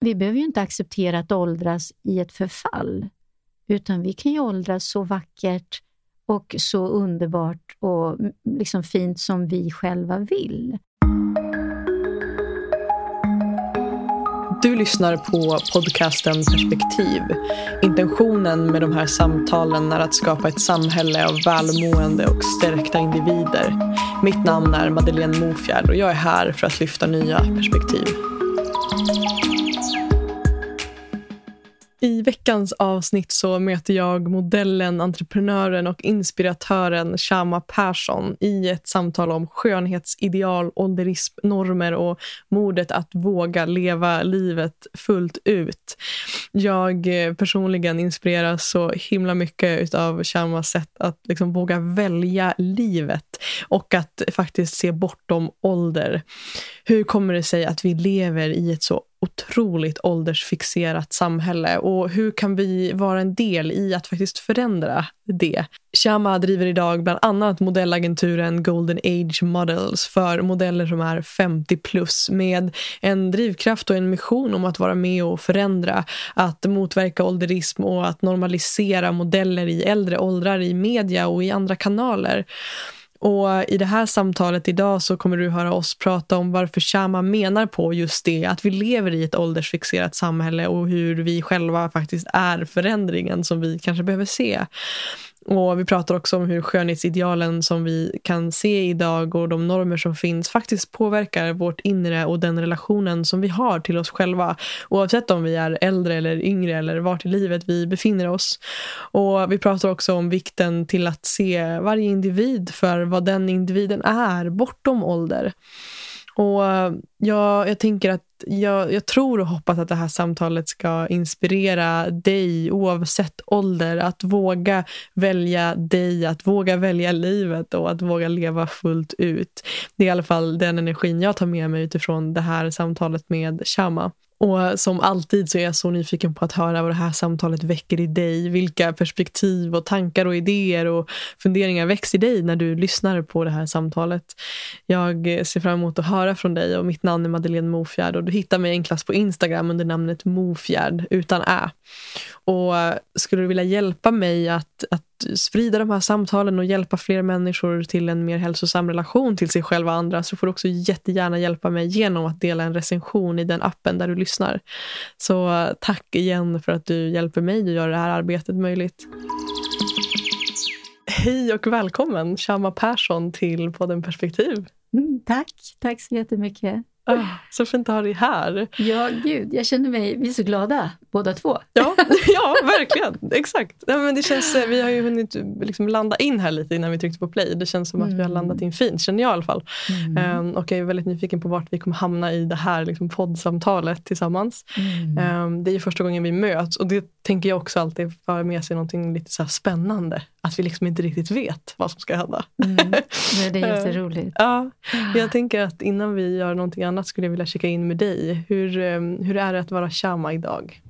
vi behöver ju inte acceptera att åldras i ett förfall, utan vi kan ju åldras så vackert och så underbart och mm, liksom fint som vi själva vill. Du lyssnar på podcasten Perspektiv. Intentionen med de här samtalen är att skapa ett samhälle av välmående och stärkta individer. Mitt namn är Madeleine Mofjärd och jag är här för att lyfta nya perspektiv. I veckans avsnitt så möter jag modellen, entreprenören och inspiratören Shama Persson i ett samtal om skönhetsideal, ålderism, normer och modet att våga leva livet fullt ut. Jag eh, personligen inspireras så himla mycket av Shamas sätt att liksom våga välja livet och att faktiskt se bortom ålder. Hur kommer det sig att vi lever i ett så otroligt åldersfixerat samhälle och hur kan vi vara en del i att faktiskt förändra det? Shama driver idag bland annat modellagenturen Golden Age Models för modeller som är 50 plus med en drivkraft och en mission om att vara med och förändra, att motverka ålderism och att normalisera modeller i äldre åldrar i media och i andra kanaler. Och I det här samtalet idag så kommer du höra oss prata om varför Shama menar på just det, att vi lever i ett åldersfixerat samhälle och hur vi själva faktiskt är förändringen som vi kanske behöver se. Och Vi pratar också om hur skönhetsidealen som vi kan se idag och de normer som finns faktiskt påverkar vårt inre och den relationen som vi har till oss själva. Oavsett om vi är äldre eller yngre eller vart i livet vi befinner oss. Och Vi pratar också om vikten till att se varje individ för vad den individen är bortom ålder. Och jag, jag tänker att jag, jag, tror och hoppas att det här samtalet ska inspirera dig oavsett ålder. Att våga välja dig, att våga välja livet och att våga leva fullt ut. Det är i alla fall den energin jag tar med mig utifrån det här samtalet med Shama. Och som alltid så är jag så nyfiken på att höra vad det här samtalet väcker i dig. Vilka perspektiv och tankar och idéer och funderingar väcks i dig när du lyssnar på det här samtalet. Jag ser fram emot att höra från dig och mitt namn är Madeleine Mofjärd och du hittar mig enklast på Instagram under namnet Mofjärd utan ä. Och skulle du vilja hjälpa mig att, att sprida de här samtalen och hjälpa fler människor till en mer hälsosam relation till sig själva och andra så får du också jättegärna hjälpa mig genom att dela en recension i den appen där du lyssnar. Så eh, tack igen för att du hjälper mig att göra det här arbetet möjligt. Hej och välkommen Shama Persson till podden Perspektiv. Mm, tack, tack så jättemycket. Oh, så fint att ha dig här. Ja, gud, jag känner mig, vi är så glada båda två. Ja, ja verkligen. Exakt. Ja, men det känns, eh, vi har ju hunnit liksom landa in här lite innan vi tryckte på play. Det känns som att mm. vi har landat mm. in fint, känner jag i alla fall. Mm. Um, och jag är väldigt nyfiken på vart vi kommer hamna i det här liksom, poddsamtalet tillsammans. Mm. Um, det är första gången vi möts och det tänker jag också alltid för med sig någonting lite så spännande. Att vi liksom inte riktigt vet vad som ska hända. Mm. Det är jätteroligt. ja, jag tänker att innan vi gör någonting annat skulle jag vilja checka in med dig. Hur, ehm, hur är det att vara Shama idag?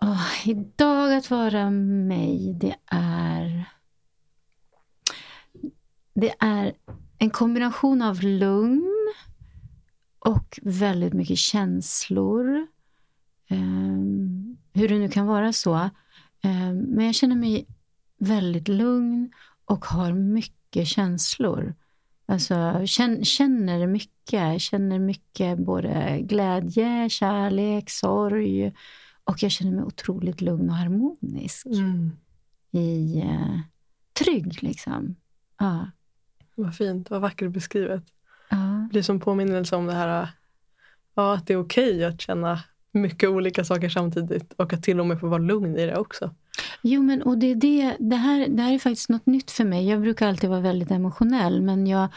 Oh, idag att vara mig, det är... Det är en kombination av lugn och väldigt mycket känslor. Um, hur det nu kan vara så. Um, men jag känner mig väldigt lugn och har mycket känslor. Alltså känner mycket, känner mycket både glädje, kärlek, sorg. Och jag känner mig otroligt lugn och harmonisk. Mm. I, uh, trygg liksom. Ja. Vad fint, vad vackert beskrivet. Ja. Det blir som påminnelse om det här ja, att det är okej okay att känna mycket olika saker samtidigt och att till och med få vara lugn i det också. Jo, men och det, det, det, här, det här är faktiskt något nytt för mig. Jag brukar alltid vara väldigt emotionell, men jag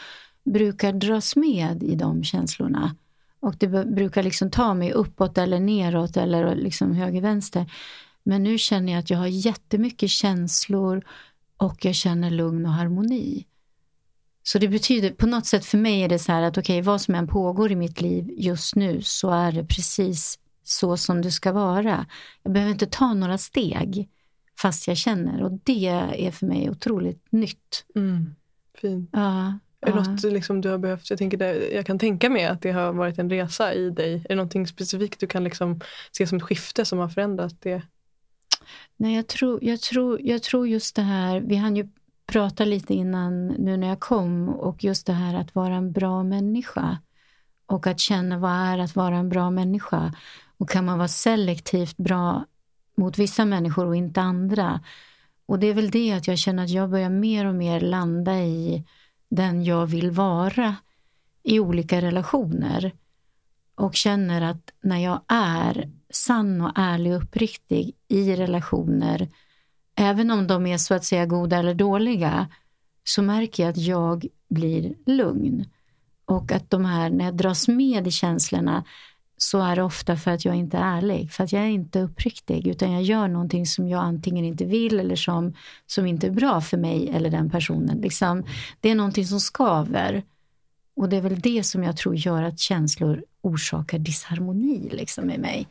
brukar dras med i de känslorna. Och det brukar liksom ta mig uppåt eller neråt eller liksom höger-vänster. Men nu känner jag att jag har jättemycket känslor och jag känner lugn och harmoni. Så det betyder, på något sätt för mig är det så här att okej, okay, vad som än pågår i mitt liv just nu så är det precis så som det ska vara. Jag behöver inte ta några steg fast jag känner och det är för mig otroligt nytt. Mm, fint. Ja. Är det något liksom, du har behövt, jag, tänker det, jag kan tänka mig att det har varit en resa i dig. Är det någonting specifikt du kan liksom se som ett skifte som har förändrat det? Nej, jag tror, jag, tror, jag tror just det här, vi hann ju prata lite innan nu när jag kom och just det här att vara en bra människa och att känna vad är att vara en bra människa och kan man vara selektivt bra mot vissa människor och inte andra. Och det är väl det att jag känner att jag börjar mer och mer landa i den jag vill vara i olika relationer och känner att när jag är sann och ärlig och uppriktig i relationer, även om de är så att säga goda eller dåliga, så märker jag att jag blir lugn. Och att de här, när jag dras med i känslorna, så är det ofta för att jag inte är ärlig, för att jag är inte uppriktig, utan jag gör någonting som jag antingen inte vill eller som, som inte är bra för mig eller den personen. Liksom, det är någonting som skaver. Och det är väl det som jag tror gör att känslor orsakar disharmoni liksom, i mig.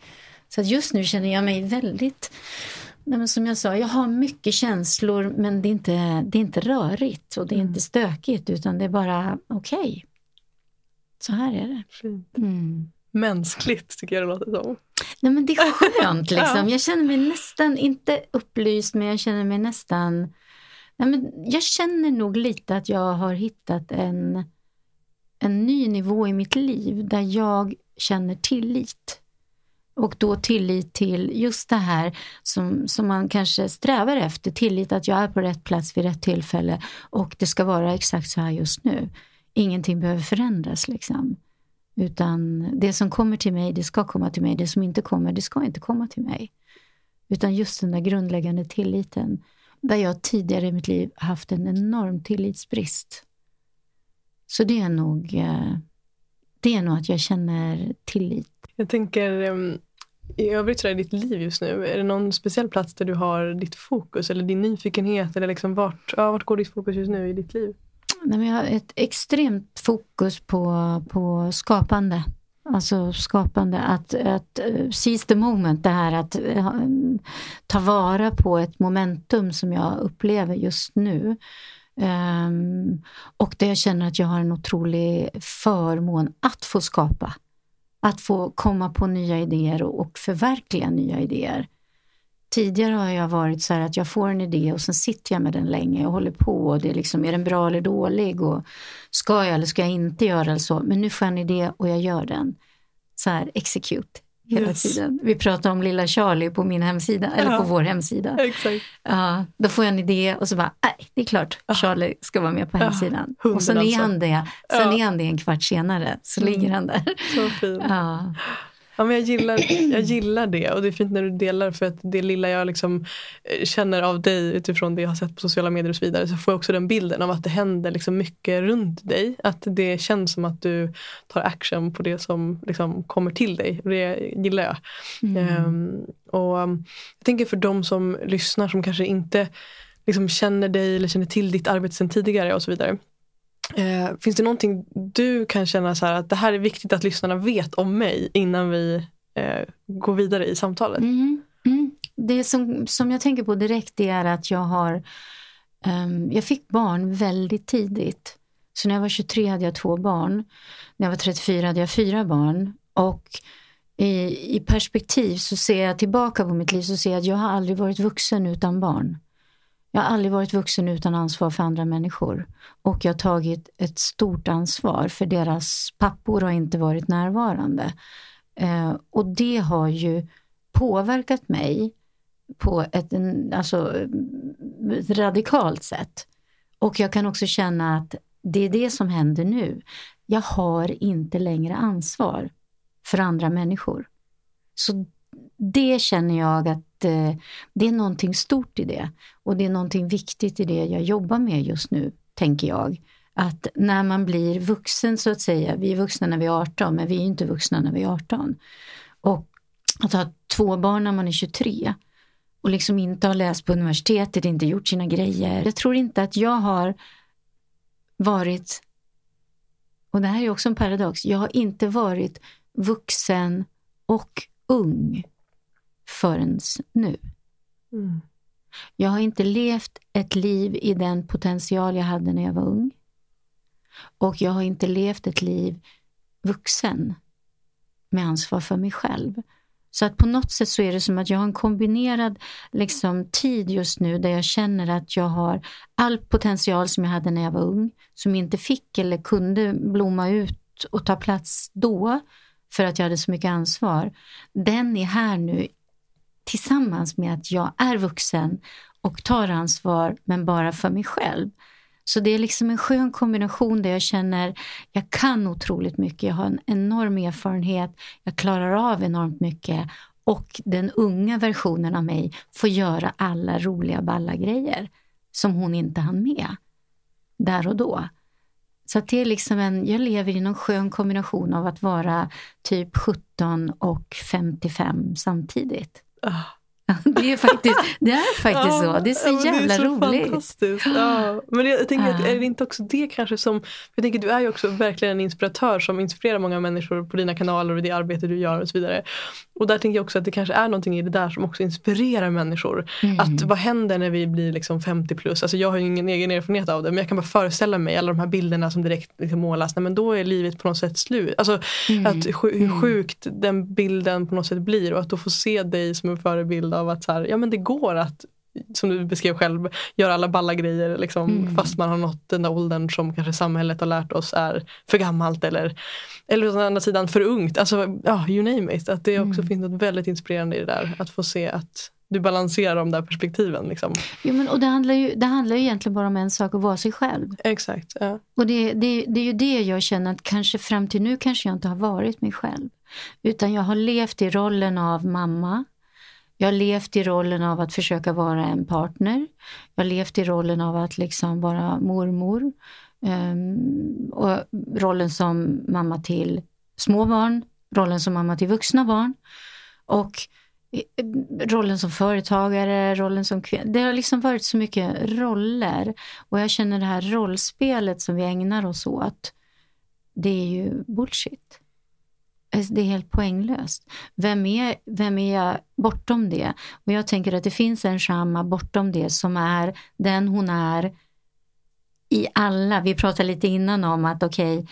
Så just nu känner jag mig väldigt Nej, som jag sa, jag har mycket känslor men det är inte, det är inte rörigt och det är mm. inte stökigt utan det är bara okej. Okay. Så här är det. Mm. Mänskligt tycker jag det låter som. Nej, men det är skönt liksom. Jag känner mig nästan, inte upplyst, men jag känner mig nästan... Nej, men jag känner nog lite att jag har hittat en, en ny nivå i mitt liv där jag känner tillit. Och då tillit till just det här som, som man kanske strävar efter. Tillit att jag är på rätt plats vid rätt tillfälle och det ska vara exakt så här just nu. Ingenting behöver förändras. liksom. Utan det som kommer till mig, det ska komma till mig. Det som inte kommer, det ska inte komma till mig. Utan just den där grundläggande tilliten. Där jag tidigare i mitt liv haft en enorm tillitsbrist. Så det är nog, eh, det är nog att jag känner tillit. Jag tänker ehm, i övrigt så i ditt liv just nu, är det någon speciell plats där du har ditt fokus eller din nyfikenhet? Eller liksom vart, ja, vart går ditt fokus just nu i ditt liv? Nej, men jag har ett extremt fokus på, på skapande. Alltså skapande, att, att eh, seize the moment, det här att eh, ta vara på ett momentum som jag upplever just nu. Um, och där jag känner att jag har en otrolig förmån att få skapa. Att få komma på nya idéer och, och förverkliga nya idéer. Tidigare har jag varit så här att jag får en idé och sen sitter jag med den länge och håller på. Och det är, liksom, är den bra eller dålig? Och ska jag eller ska jag inte göra eller så? Men nu får jag en idé och jag gör den. Så här, execute hela yes. tiden. Vi pratar om lilla Charlie på min hemsida, eller på vår hemsida. Exakt. Uh, då får jag en idé och så bara, nej, det är klart Charlie ska vara med på hemsidan. Uh, och sen är han det, sen uh. är han det en kvart senare, så mm. ligger han där. Så fint. Ja, men jag, gillar, jag gillar det och det är fint när du delar för att det lilla jag liksom eh, känner av dig utifrån det jag har sett på sociala medier och så vidare så får jag också den bilden av att det händer liksom mycket runt dig. Att det känns som att du tar action på det som liksom kommer till dig. Och det gillar jag. Mm. Um, och um, Jag tänker för de som lyssnar som kanske inte liksom känner dig eller känner till ditt arbete sedan tidigare och så vidare. Eh, finns det någonting du kan känna så här att det här är viktigt att lyssnarna vet om mig innan vi eh, går vidare i samtalet? Mm. Mm. Det som, som jag tänker på direkt är att jag har um, jag fick barn väldigt tidigt. Så när jag var 23 hade jag två barn. När jag var 34 hade jag fyra barn. Och i, i perspektiv så ser jag tillbaka på mitt liv så ser jag att jag har aldrig varit vuxen utan barn. Jag har aldrig varit vuxen utan ansvar för andra människor. Och jag har tagit ett stort ansvar för deras pappor har inte varit närvarande. Eh, och det har ju påverkat mig på ett, alltså, ett radikalt sätt. Och jag kan också känna att det är det som händer nu. Jag har inte längre ansvar för andra människor. Så det känner jag att eh, det är någonting stort i det. Och det är någonting viktigt i det jag jobbar med just nu, tänker jag. Att när man blir vuxen så att säga, vi är vuxna när vi är 18 men vi är inte vuxna när vi är 18. Och att ha två barn när man är 23 och liksom inte ha läst på universitetet, inte gjort sina grejer. Jag tror inte att jag har varit, och det här är också en paradox, jag har inte varit vuxen och ung förrän nu. Mm. Jag har inte levt ett liv i den potential jag hade när jag var ung. Och jag har inte levt ett liv vuxen med ansvar för mig själv. Så att på något sätt så är det som att jag har en kombinerad liksom, tid just nu där jag känner att jag har all potential som jag hade när jag var ung, som inte fick eller kunde blomma ut och ta plats då för att jag hade så mycket ansvar. Den är här nu tillsammans med att jag är vuxen och tar ansvar men bara för mig själv. Så det är liksom en skön kombination där jag känner jag kan otroligt mycket. Jag har en enorm erfarenhet. Jag klarar av enormt mycket. Och den unga versionen av mig får göra alla roliga balla grejer som hon inte hann med där och då. Så det är liksom en, jag lever i någon skön kombination av att vara typ 17 och 55 samtidigt. Ah. Det är faktiskt, det är faktiskt Ja, så. Det är så ja, jävla det är så roligt. Fantastiskt. Ja. Men jag, jag tänker, att är det inte också det kanske som, jag tänker du är ju också verkligen en inspiratör som inspirerar många människor på dina kanaler och det arbete du gör och så vidare. Och där tänker jag också att det kanske är någonting i det där som också inspirerar människor. Mm. Att vad händer när vi blir liksom 50 plus? Alltså jag har ju ingen egen erfarenhet av det men jag kan bara föreställa mig alla de här bilderna som direkt liksom målas. Nej, men då är livet på något sätt slut. Alltså Mm. att hur sjukt den bilden på något sätt blir och att då få se dig som en förebild av att så här, ja men det går att som du beskrev själv, göra alla balla grejer liksom, Mm. fast man har nått den där åldern som kanske samhället har lärt oss är för gammalt eller, eller å andra sidan för ungt. Alltså, ja, you name it. Att det också Mm. finns något väldigt inspirerande i det där. Att få se att du balanserar de där perspektiven. Liksom. Jo, men, och det handlar, ju, det handlar ju egentligen bara om en sak, att vara sig själv. Exakt. Ja. Och det, det, det är ju det jag känner att kanske fram till nu kanske jag inte har varit mig själv. Utan jag har levt i rollen av mamma. Jag har levt i rollen av att försöka vara en partner. Jag har levt i rollen av att liksom vara mormor. Um, och rollen som mamma till små barn. Rollen som mamma till vuxna barn. Och eh, rollen som företagare, rollen som kvinna. Det har liksom varit så mycket roller. Och jag känner det här rollspelet som vi ägnar oss åt. Det är ju bullshit. Alltså, det är helt poänglöst. Vem är, vem är jag bortom det? Och jag tänker att det finns en Shamma bortom det som är den hon är i alla. Vi pratade lite innan om att okej, okay,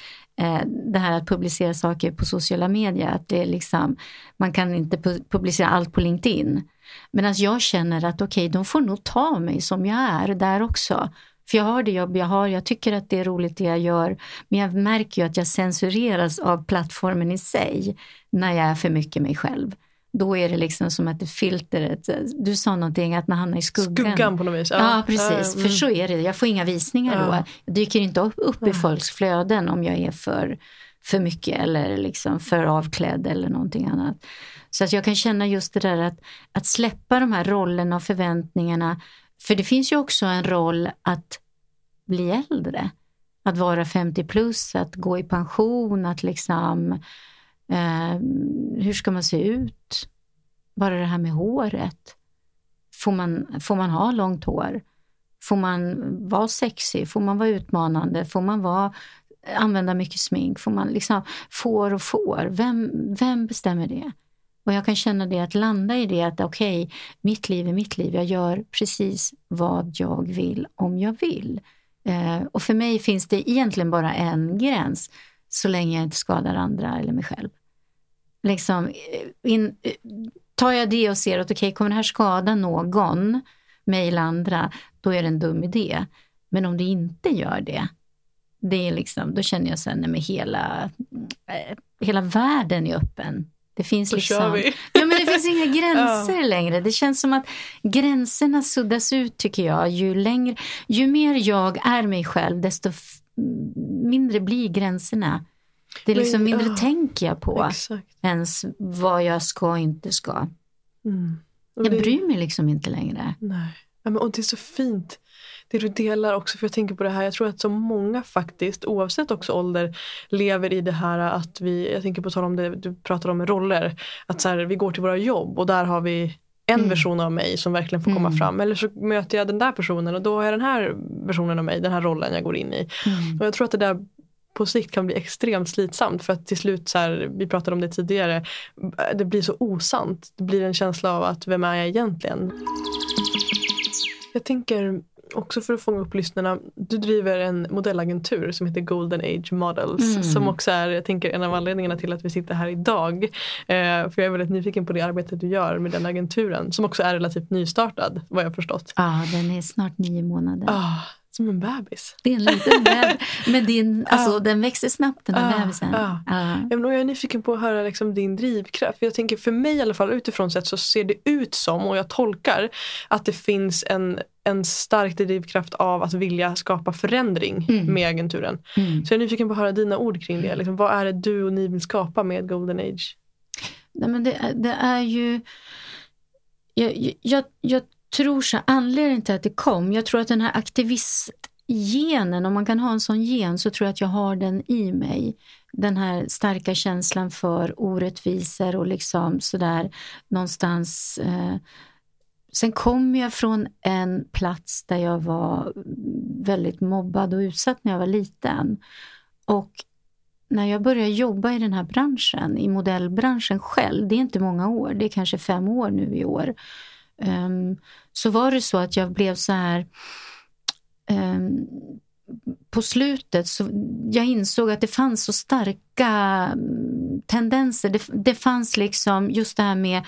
det här att publicera saker på sociala medier, att det är liksom, man kan inte publicera allt på LinkedIn. Medan jag känner att okej, de får nog ta mig som jag är där också. För jag har det jobb jag har, jag tycker att det är roligt det jag gör. Men jag märker ju att jag censureras av plattformen i sig när jag är för mycket mig själv. Då är det liksom som att det filtret, du sa någonting att man hamnar i skuggan. Skuggan på något vis. Ja, precis. mm. För så är det. Jag får inga visningar Ja. då. Jag dyker inte upp, upp i folks flöden om jag är för, för mycket eller liksom för avklädd eller någonting annat. Så att jag kan känna just det där att, att släppa de här rollerna och förväntningarna. För det finns ju också en roll att bli äldre. Att vara 50 plus, att gå i pension, att liksom eh, hur ska man se ut? Bara det här med håret. Får man, får man ha långt hår? Får man vara sexig? Får man vara utmanande? Får man vara, använda mycket smink? Får man liksom, får och får? Vem, vem bestämmer det? Och jag kan känna det att landa i det att okej, mitt liv är mitt liv. Jag gör precis vad jag vill om jag vill. Eh, och för mig finns det egentligen bara en gräns så länge jag inte skadar andra eller mig själv. Liksom, eh, in, eh, tar jag det och ser att okej, kommer det här skada någon, mig eller andra, då är det en dum idé. Men om det inte gör det, det är liksom, då känner jag sen med hela, eh, hela världen är öppen. Det finns Då liksom. Ja, men det finns inga gränser längre. Det känns som att gränserna suddas ut tycker jag. Ju, längre, ju mer jag är mig själv, desto mindre blir gränserna. Det är Men, liksom mindre ja, tänker jag på Exakt. ens vad jag ska och inte ska. Mm. Och Jag det- bryr mig liksom inte längre. Nej. Ja, men, och det är så fint det du delar också. För jag tänker på det här, jag tror att så många faktiskt, oavsett också ålder, lever i det här att vi, jag tänker på tal om det du pratar om roller, att så här, vi går till våra jobb och där har vi en Mm. version av mig som verkligen får komma Mm. fram. Eller så möter jag den där personen och då har jag den här versionen av mig, den här rollen jag går in i. Mm. Och jag tror att det där på sikt kan bli extremt slitsamt för att till slut, så här, vi pratade om det tidigare, det blir så osant. Det blir en känsla av att vem är jag egentligen? Jag tänker, också för att fånga upp lyssnarna. Du driver en modellagentur som heter Golden Age Models. Mm. Som också är jag tänker, en av anledningarna till att vi sitter här idag. Eh, för jag är väldigt nyfiken på det arbetet du gör med den agenturen. Som också är relativt nystartad vad jag förstått. Ja, den är snart nio månader. Ah, som en bebis. Det är en liten bebis. Men din, alltså, ah. den växer snabbt den här ah. bebisen. Ah. Ah. Jag är nyfiken på att höra liksom, din drivkraft. jag tänker för mig i alla fall utifrån sett så ser det ut som och jag tolkar att det finns en en stark drivkraft av att vilja skapa förändring mm. med agenturen. Mm. Så jag är nyfiken på att höra dina ord kring det. Liksom, vad är det du och ni vill skapa med Golden Age? Nej, men det, det är ju... Jag, jag, jag tror så anledningen till att det kom, jag tror att den här aktivistgenen, om man kan ha en sån gen så tror jag att jag har den i mig. Den här starka känslan för orättvisor och liksom sådär någonstans eh, Sen kom jag från en plats där jag var väldigt mobbad och utsatt när jag var liten. Och när jag började jobba i den här branschen, i modellbranschen själv, det är inte många år, det är kanske fem år nu i år, um, så var det så att jag blev så här um, på slutet så jag insåg att det fanns så starka mm, tendenser. Det, det fanns liksom just det här med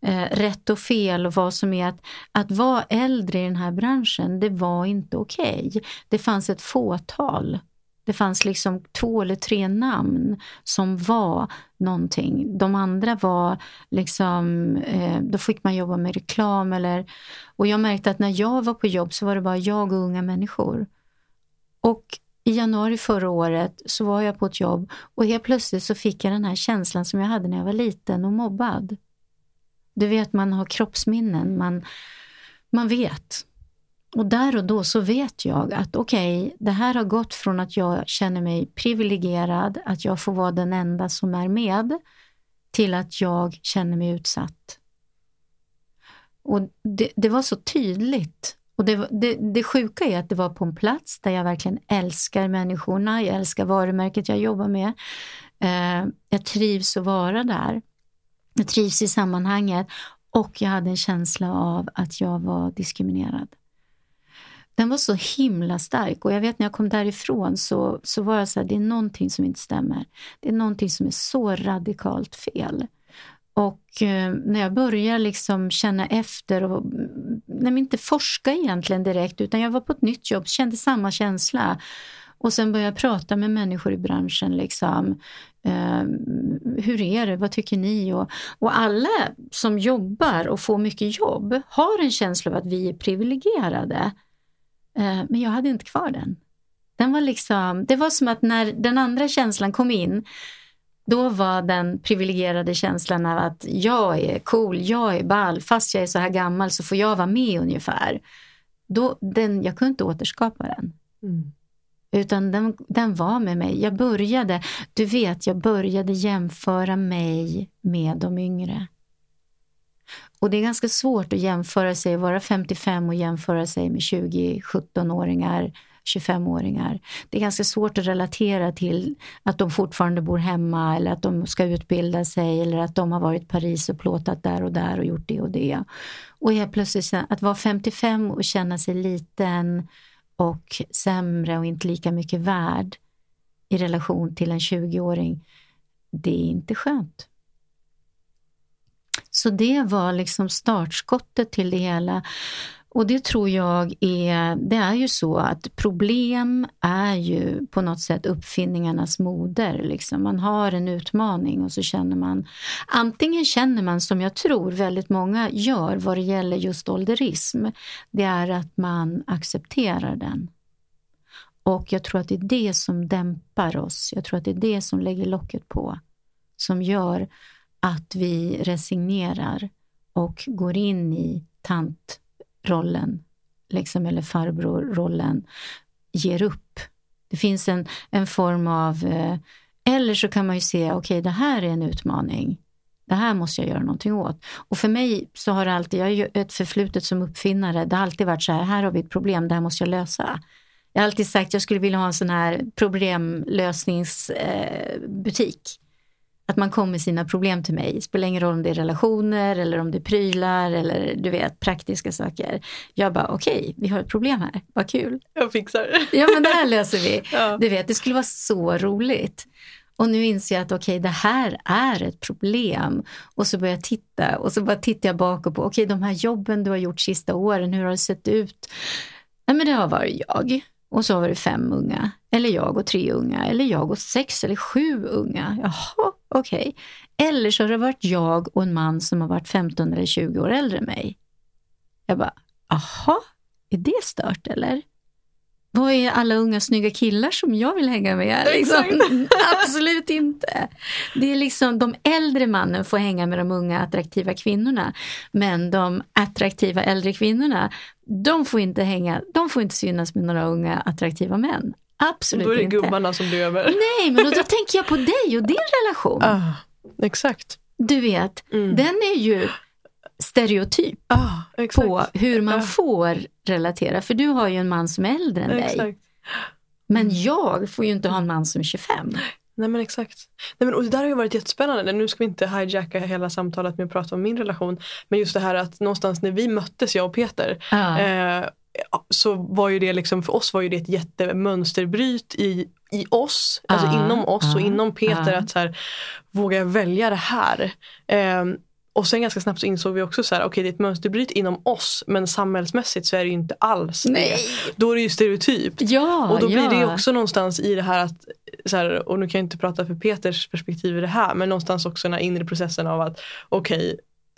eh, rätt och fel och vad som är att, att vara äldre i den här branschen, det var inte okej. Okay. Det fanns ett fåtal. Det fanns liksom två eller tre namn som var någonting. De andra var liksom, eh, då fick man jobba med reklam eller, och jag märkte att när jag var på jobb så var det bara jag och unga människor. Och i januari förra året så var jag på ett jobb och helt plötsligt så fick jag den här känslan som jag hade när jag var liten och mobbad. Du vet, man har kroppsminnen. Man, man vet. Och där och då så vet jag att okej, okay, det här har gått från att jag känner mig privilegierad, att jag får vara den enda som är med, till att jag känner mig utsatt. Och det, det var så tydligt. Och det, det, det sjuka är att det var på en plats där jag verkligen älskar människorna, jag älskar varumärket jag jobbar med. Eh, jag trivs att vara där. Jag trivs i sammanhanget och jag hade en känsla av att jag var diskriminerad. Den var så himla stark och jag vet när jag kom därifrån så, så var jag så här, det är någonting som inte stämmer. Det är någonting som är så radikalt fel. Och eh, när jag började liksom känna efter och mm, nej, inte forska egentligen direkt utan jag var på ett nytt jobb, kände samma känsla. Och sen började jag prata med människor i branschen. Liksom. Eh, hur är det? Vad tycker ni? Och, och alla som jobbar och får mycket jobb har en känsla av att vi är privilegierade. Eh, men jag hade inte kvar den. den var liksom, det var som att när den andra känslan kom in då var den privilegierade känslan av att jag är cool, jag är ball, fast jag är så här gammal så får jag vara med ungefär. Då, den, jag kunde inte återskapa den. Mm. Utan den, den var med mig. Jag började, du vet, jag började jämföra mig med de yngre. Och det är ganska svårt att jämföra sig, vara 55 och jämföra sig med 20, 17-åringar, 25-åringar. Det är ganska svårt att relatera till att de fortfarande bor hemma eller att de ska utbilda sig eller att de har varit i Paris och plåtat där och där och gjort det och det. Och helt plötsligt att vara 55 och känna sig liten och sämre och inte lika mycket värd i relation till en 20-åring, det är inte skönt. Så det var liksom startskottet till det hela. Och det tror jag är, det är ju så att problem är ju på något sätt uppfinningarnas moder. Liksom. Man har en utmaning och så känner man, antingen känner man som jag tror väldigt många gör vad det gäller just ålderism, det är att man accepterar den. Och jag tror att det är det som dämpar oss. Jag tror att det är det som lägger locket på. Som gör att vi resignerar och går in i tant Rollen, liksom, eller farbrorrollen, ger upp. Det finns en, en form av... Eh, eller så kan man ju se, okej, okay, det här är en utmaning. Det här måste jag göra någonting åt. Och för mig så har det alltid, jag har ett förflutet som uppfinnare, det har alltid varit så här, här har vi ett problem, det här måste jag lösa. Jag har alltid sagt att jag skulle vilja ha en sån här problemlösningsbutik. Eh, att man kommer med sina problem till mig. Spelar ingen roll om det är relationer eller om det är prylar eller du vet praktiska saker. Jag bara okej, okay, vi har ett problem här, vad kul. Jag fixar Ja men det här löser vi. Ja. Du vet, det skulle vara så roligt. Och nu inser jag att okej, okay, det här är ett problem. Och så börjar jag titta och så bara tittar jag bakåt på, okej, okay, de här jobben du har gjort sista åren, hur har det sett ut? Nej, men det har varit jag. Och så var det fem unga. Eller jag och tre unga. Eller jag och sex eller sju unga. Jaha, okej. Okay. Eller så har det varit jag och en man som har varit 15 eller 20 år äldre än mig. Jag bara, jaha, är det stört eller? Vad är alla unga snygga killar som jag vill hänga med? Liksom, absolut inte. Det är liksom de äldre mannen får hänga med de unga attraktiva kvinnorna. Men de attraktiva äldre kvinnorna, de får inte hänga, de får inte synas med några unga attraktiva män. Absolut inte. Då är det inte. gubbarna som blir över. Nej, men då, då tänker jag på dig och din relation. Ah, exakt. Du vet, mm. den är ju stereotyp ah, på hur man får relatera. För du har ju en man som är äldre än exakt. dig. Men jag får ju inte ha en man som är 25. Nej men exakt. Nej, men, och det där har ju varit jättespännande. Nu ska vi inte hijacka hela samtalet med att prata om min relation. Men just det här att någonstans när vi möttes, jag och Peter, ah. eh, så var ju det liksom, för oss var ju det ett jättemönsterbryt i, i oss, alltså inom oss och inom Peter att så här, våga välja det här. Eh, och sen ganska snabbt så insåg vi också så här, okej okay, det är ett mönsterbryt inom oss men samhällsmässigt så är det ju inte alls Nej. det. Då är det ju stereotypt. Ja, och då blir ja. det också någonstans i det här att, så här, och nu kan jag inte prata för Peters perspektiv i det här, men någonstans också den här inre processen av att okej, okay,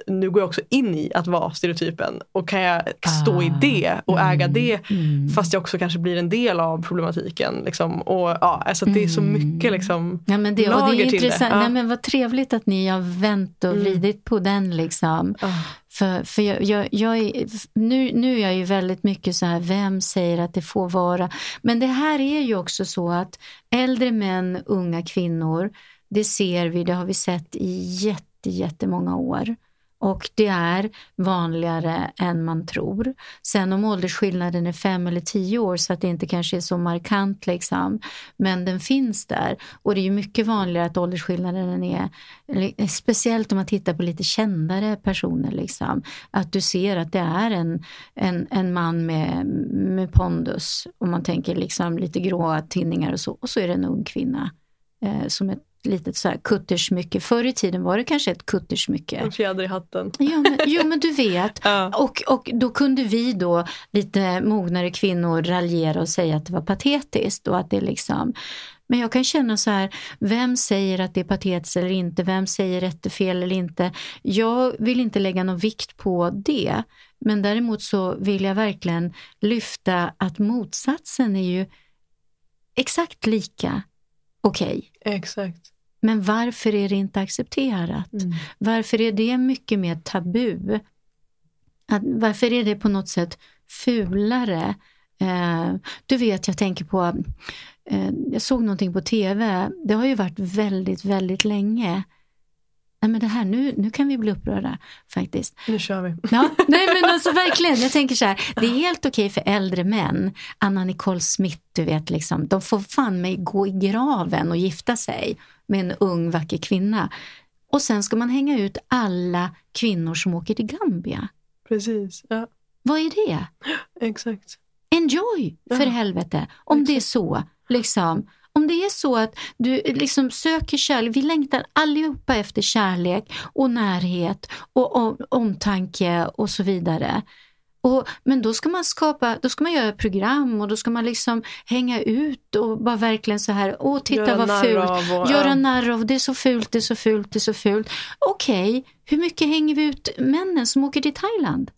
nu går jag också in i att vara stereotypen och kan jag stå ah, i det och äga mm, det mm. fast jag också kanske blir en del av problematiken. Liksom. Och, ja, alltså det är så mm. mycket liksom, ja, men det, lager och det är till intressant. det. Ja. Nej, men vad trevligt att ni har vänt och mm. vridit på den. Liksom. Ah. För, för jag, jag, jag är, nu, nu är jag ju väldigt mycket så här, vem säger att det får vara? Men det här är ju också så att äldre män, unga kvinnor, det ser vi, det har vi sett i jätte, jättemånga år. Och det är vanligare än man tror. Sen om åldersskillnaden är fem eller tio år så att det inte kanske är så markant liksom. Men den finns där. Och det är ju mycket vanligare att åldersskillnaden är, speciellt om man tittar på lite kändare personer liksom. Att du ser att det är en, en, en man med, med pondus. Om man tänker liksom lite gråa tinningar och så. Och så är det en ung kvinna eh, som är litet så här kuttersmycke. Förr i tiden var det kanske ett kuttersmycke. En fjäder i hatten. Jo men, jo, men du vet. ja. och, och då kunde vi då, lite mognare kvinnor, raljera och säga att det var patetiskt. Och att det liksom... Men jag kan känna så här, vem säger att det är patetiskt eller inte? Vem säger rätt och fel eller inte? Jag vill inte lägga någon vikt på det. Men däremot så vill jag verkligen lyfta att motsatsen är ju exakt lika okej. Okay. Exakt. Men varför är det inte accepterat? Mm. Varför är det mycket mer tabu? Att, varför är det på något sätt fulare? Eh, du vet, jag tänker på, eh, jag såg någonting på tv, det har ju varit väldigt, väldigt länge Nej, men det här, nu, nu kan vi bli upprörda faktiskt. Nu kör vi. Ja, nej men alltså verkligen, jag tänker så här, det är helt okej för äldre män, Anna Nicole Smith, du vet, liksom, de får fan mig gå i graven och gifta sig med en ung vacker kvinna. Och sen ska man hänga ut alla kvinnor som åker till Gambia. Precis, ja. Vad är det? Exakt. Enjoy, för ja. helvete, om Exakt. det är så. Liksom. Om det är så att du liksom söker kärlek, vi längtar allihopa efter kärlek och närhet och, och omtanke och så vidare. Och, men då ska man skapa, då ska man göra program och då ska man liksom hänga ut och bara verkligen så här, åh titta göra vad fult, och, göra narr av, det är så fult, det är så fult, det är så fult. Okej, okay, hur mycket hänger vi ut männen som åker till Thailand?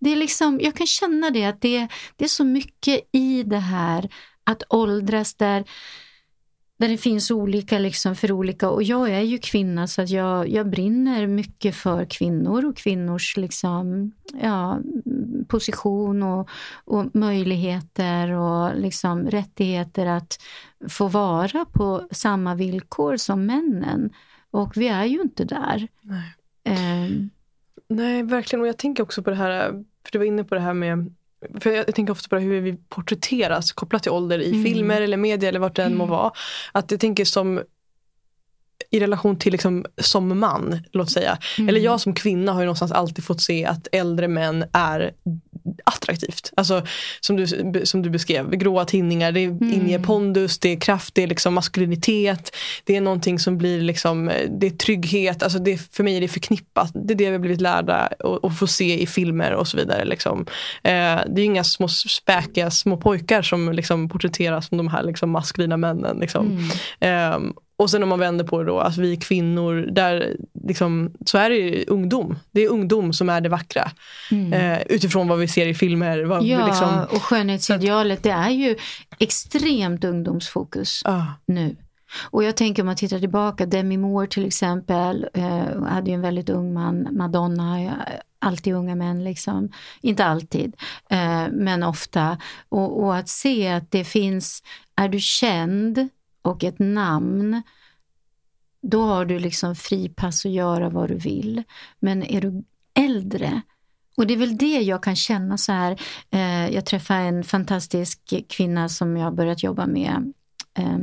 Det är liksom, jag kan känna det, att det, det är så mycket i det här att åldras där, där det finns olika liksom för olika. Och jag är ju kvinna så att jag, jag brinner mycket för kvinnor och kvinnors liksom, ja, position och, och möjligheter och liksom rättigheter att få vara på samma villkor som männen. Och vi är ju inte där. Nej, um, Nej verkligen. Och jag tänker också på det här, för du var inne på det här med för jag, tänker ofta på hur vi porträtteras kopplat till ålder i mm. filmer eller media eller vart det än må mm. vara. Att jag tänker som i relation till liksom, som man, låt säga. Mm. Eller jag som kvinna har ju någonstans alltid fått se att äldre män är attraktivt. Alltså, som, du, som du beskrev, gråa tinningar, det mm. inger pondus, det är kraft, det är liksom maskulinitet. Det är någonting som blir liksom, det är trygghet. Alltså det, för mig är det förknippat. Det är det vi har blivit lärda och, få se i filmer och så vidare. Liksom. Eh, det är inga små späkiga små pojkar som liksom porträtteras som de här liksom maskulina männen. Liksom. Mm. Eh, och sen om man vänder på det då, att vi kvinnor, där liksom, så är det ungdom. Det är ungdom som är det vackra. Mm. Eh, utifrån vad vi ser i filmer. Vad, ja, liksom, och skönhetsidealet det är ju extremt ungdomsfokus ah. nu. Och jag tänker om man tittar tillbaka, Demi Moore till exempel, eh, hade ju en väldigt ung man, Madonna, alltid unga män liksom. Inte alltid, eh, men ofta. Och, och, att se att det finns, är du känd och ett namn, då har du liksom fripass att göra vad du vill. Men är du äldre, och det är väl det jag kan känna så här. Eh, jag träffade en fantastisk kvinna som jag har börjat jobba med. Eh,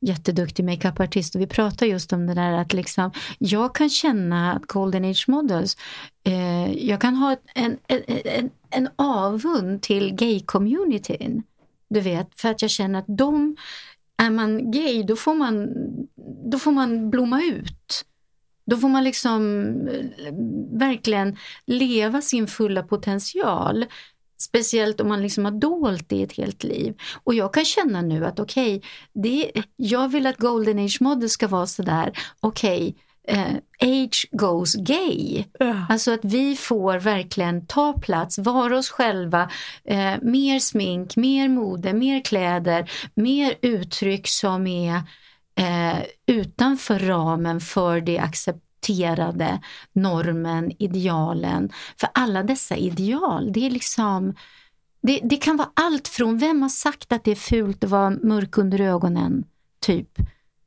jätteduktig makeupartist och vi pratar just om det där att liksom, jag kan känna att Golden Age Models, eh, jag kan ha en, en, en, en avund till gay-communityn. Du vet, för att jag känner att de är man gay då får man, då får man blomma ut. Då får man liksom eh, verkligen leva sin fulla potential. Speciellt om man liksom har dolt det i ett helt liv. Och jag kan känna nu att okej, okay, jag vill att Golden Age Model ska vara sådär, okej, okay, eh, age goes gay. Ja. Alltså att vi får verkligen ta plats, vara oss själva, eh, mer smink, mer mode, mer kläder, mer uttryck som är eh, utanför ramen för det accepterade normen, idealen. För alla dessa ideal, det är liksom det, det kan vara allt från vem har sagt att det är fult att vara mörk under ögonen, typ,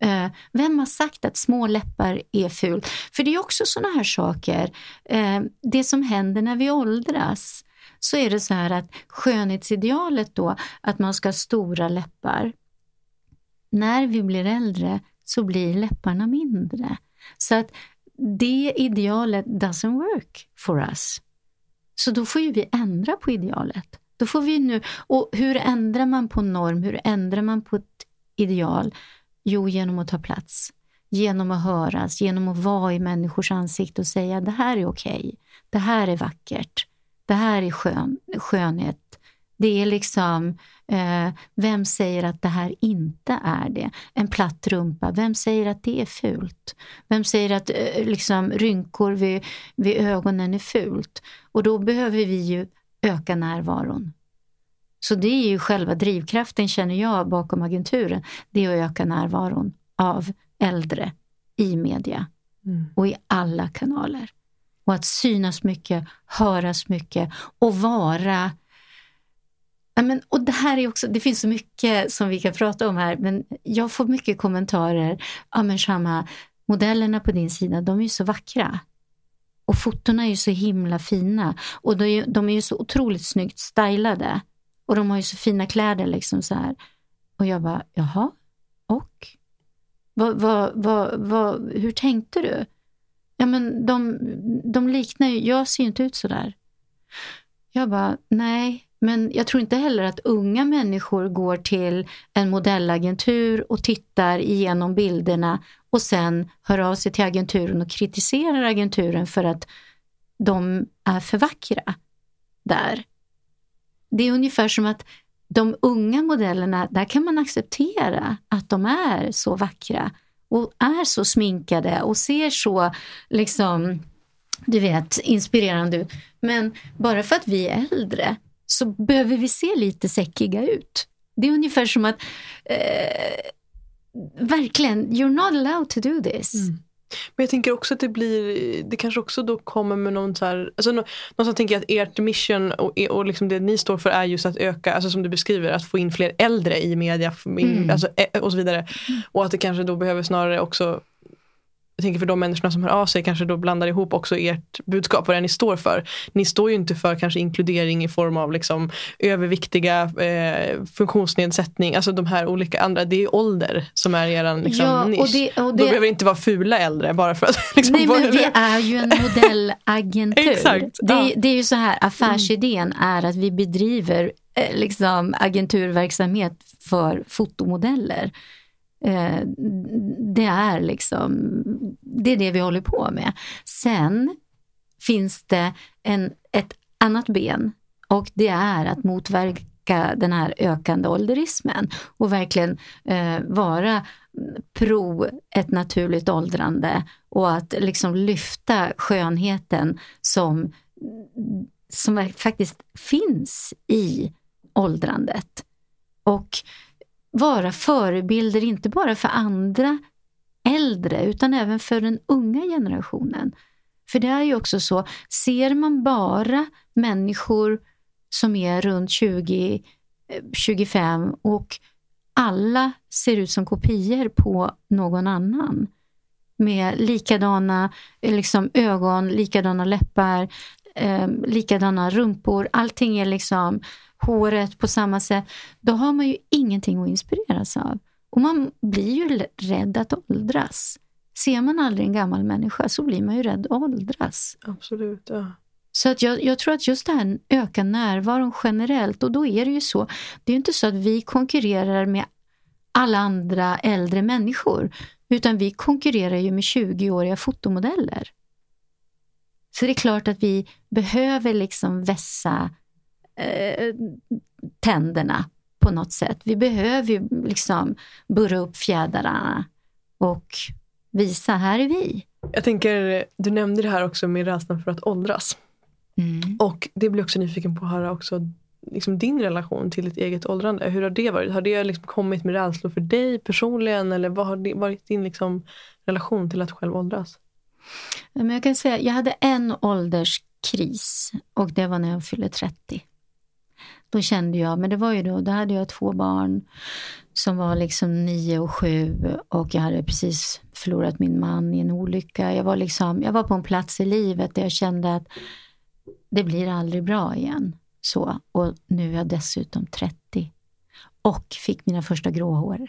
Eh, vem har sagt att små läppar är fult? För det är också sådana här saker. Eh, det som händer när vi åldras så är det så här att skönhetsidealet då, att man ska ha stora läppar. När vi blir äldre så blir läpparna mindre. Så att det idealet doesn't work for us. Så då får ju vi ändra på idealet. Då får vi nu, och hur ändrar man på norm, hur ändrar man på ett ideal? Jo, genom att ta plats. Genom att höras, genom att vara i människors ansikte och säga det här är okej, okay. det här är vackert, det här är skön, skönhet. Det är liksom, eh, vem säger att det här inte är det? En platt rumpa, vem säger att det är fult? Vem säger att eh, liksom, rynkor vid, vid ögonen är fult? Och då behöver vi ju öka närvaron. Så det är ju själva drivkraften känner jag bakom agenturen. Det är att öka närvaron av äldre i media mm. och i alla kanaler. Och att synas mycket, höras mycket och vara men, och det här är också, det finns så mycket som vi kan prata om här, men jag får mycket kommentarer. Ja men Shama, modellerna på din sida, de är ju så vackra. Och fotona är ju så himla fina. Och de är, de är ju så otroligt snyggt stylade. Och de har ju så fina kläder liksom så här. Och jag bara, jaha, och? Vad, vad, vad, vad, hur tänkte du? Ja men de, de liknar ju, jag ser ju inte ut så där. Jag bara, nej, men jag tror inte heller att unga människor går till en modellagentur och tittar igenom bilderna och sen hör av sig till agenturen och kritiserar agenturen för att de är för vackra där det är ungefär som att de unga modellerna, där kan man acceptera att de är så vackra och är så sminkade och ser så liksom, du vet, inspirerande ut. Men bara för att vi är äldre så behöver vi se lite säckiga ut. Det är ungefär som att eh, verkligen, you're not allowed to do this. Mm. Men jag tänker också att det blir, det kanske också då kommer med någon så här, alltså någonstans tänker jag att ert mission och, och liksom det ni står för är just att öka, alltså som du beskriver, att få in fler äldre i media mm. alltså, och så vidare. Och att det kanske då behöver snarare också jag tänker för de människorna som hör av sig kanske då blandar ihop också ert budskap, vad det är ni står för. Ni står ju inte för kanske inkludering i form av liksom överviktiga, eh, funktionsnedsättning, alltså de här olika andra. Det är ålder som är er liksom, ja, nisch. Och det, och det... Då behöver inte vara fula äldre bara för att liksom, Nej men vi är ju en modellagentur. Exakt, det, ja. det är ju så här, affärsidén mm. är att vi bedriver eh, liksom agenturverksamhet för fotomodeller. Eh, det är liksom, det är det vi håller på med. Sen finns det en, ett annat ben och det är att motverka den här ökande ålderismen och verkligen eh, vara pro ett naturligt åldrande och att liksom lyfta skönheten som, som faktiskt finns i åldrandet. Och vara förebilder, inte bara för andra äldre, utan även för den unga generationen. För det är ju också så, ser man bara människor som är runt 20, 25 eh, och alla ser ut som kopior på någon annan med likadana liksom, ögon, likadana läppar, eh, likadana rumpor. Allting är liksom håret på samma sätt, då har man ju ingenting att inspireras av. Och man blir ju rädd att åldras. Ser man aldrig en gammal människa så blir man ju rädd att åldras. Absolut, ja. Så att jag, jag, tror att just det här ökar närvaron generellt och då är det ju så. Det är ju inte så att vi konkurrerar med alla andra äldre människor utan vi konkurrerar ju med 20-åriga fotomodeller. Så det är klart att vi behöver liksom vässa eh, tänderna på något sätt. Vi behöver ju liksom burra upp fjädrarna och visa, här är vi. Jag tänker, du nämnde det här också med rädslan för att åldras. Mm. Och det blir också nyfiken på att höra också liksom din relation till ditt eget åldrande. Hur har det varit? Har det liksom kommit med rädslor för dig personligen eller vad har varit din liksom relation till att själv åldras? Men jag kan säga, jag hade en ålderskris och det var när jag fyllde 30. Då kände jag, men det var ju då, då hade jag två barn som var liksom nio och sju och jag hade precis förlorat min man i en olycka. Jag var, liksom, jag var på en plats i livet där jag kände att det blir aldrig bra igen. Så, och nu är jag dessutom 30 och fick mina första grå hår.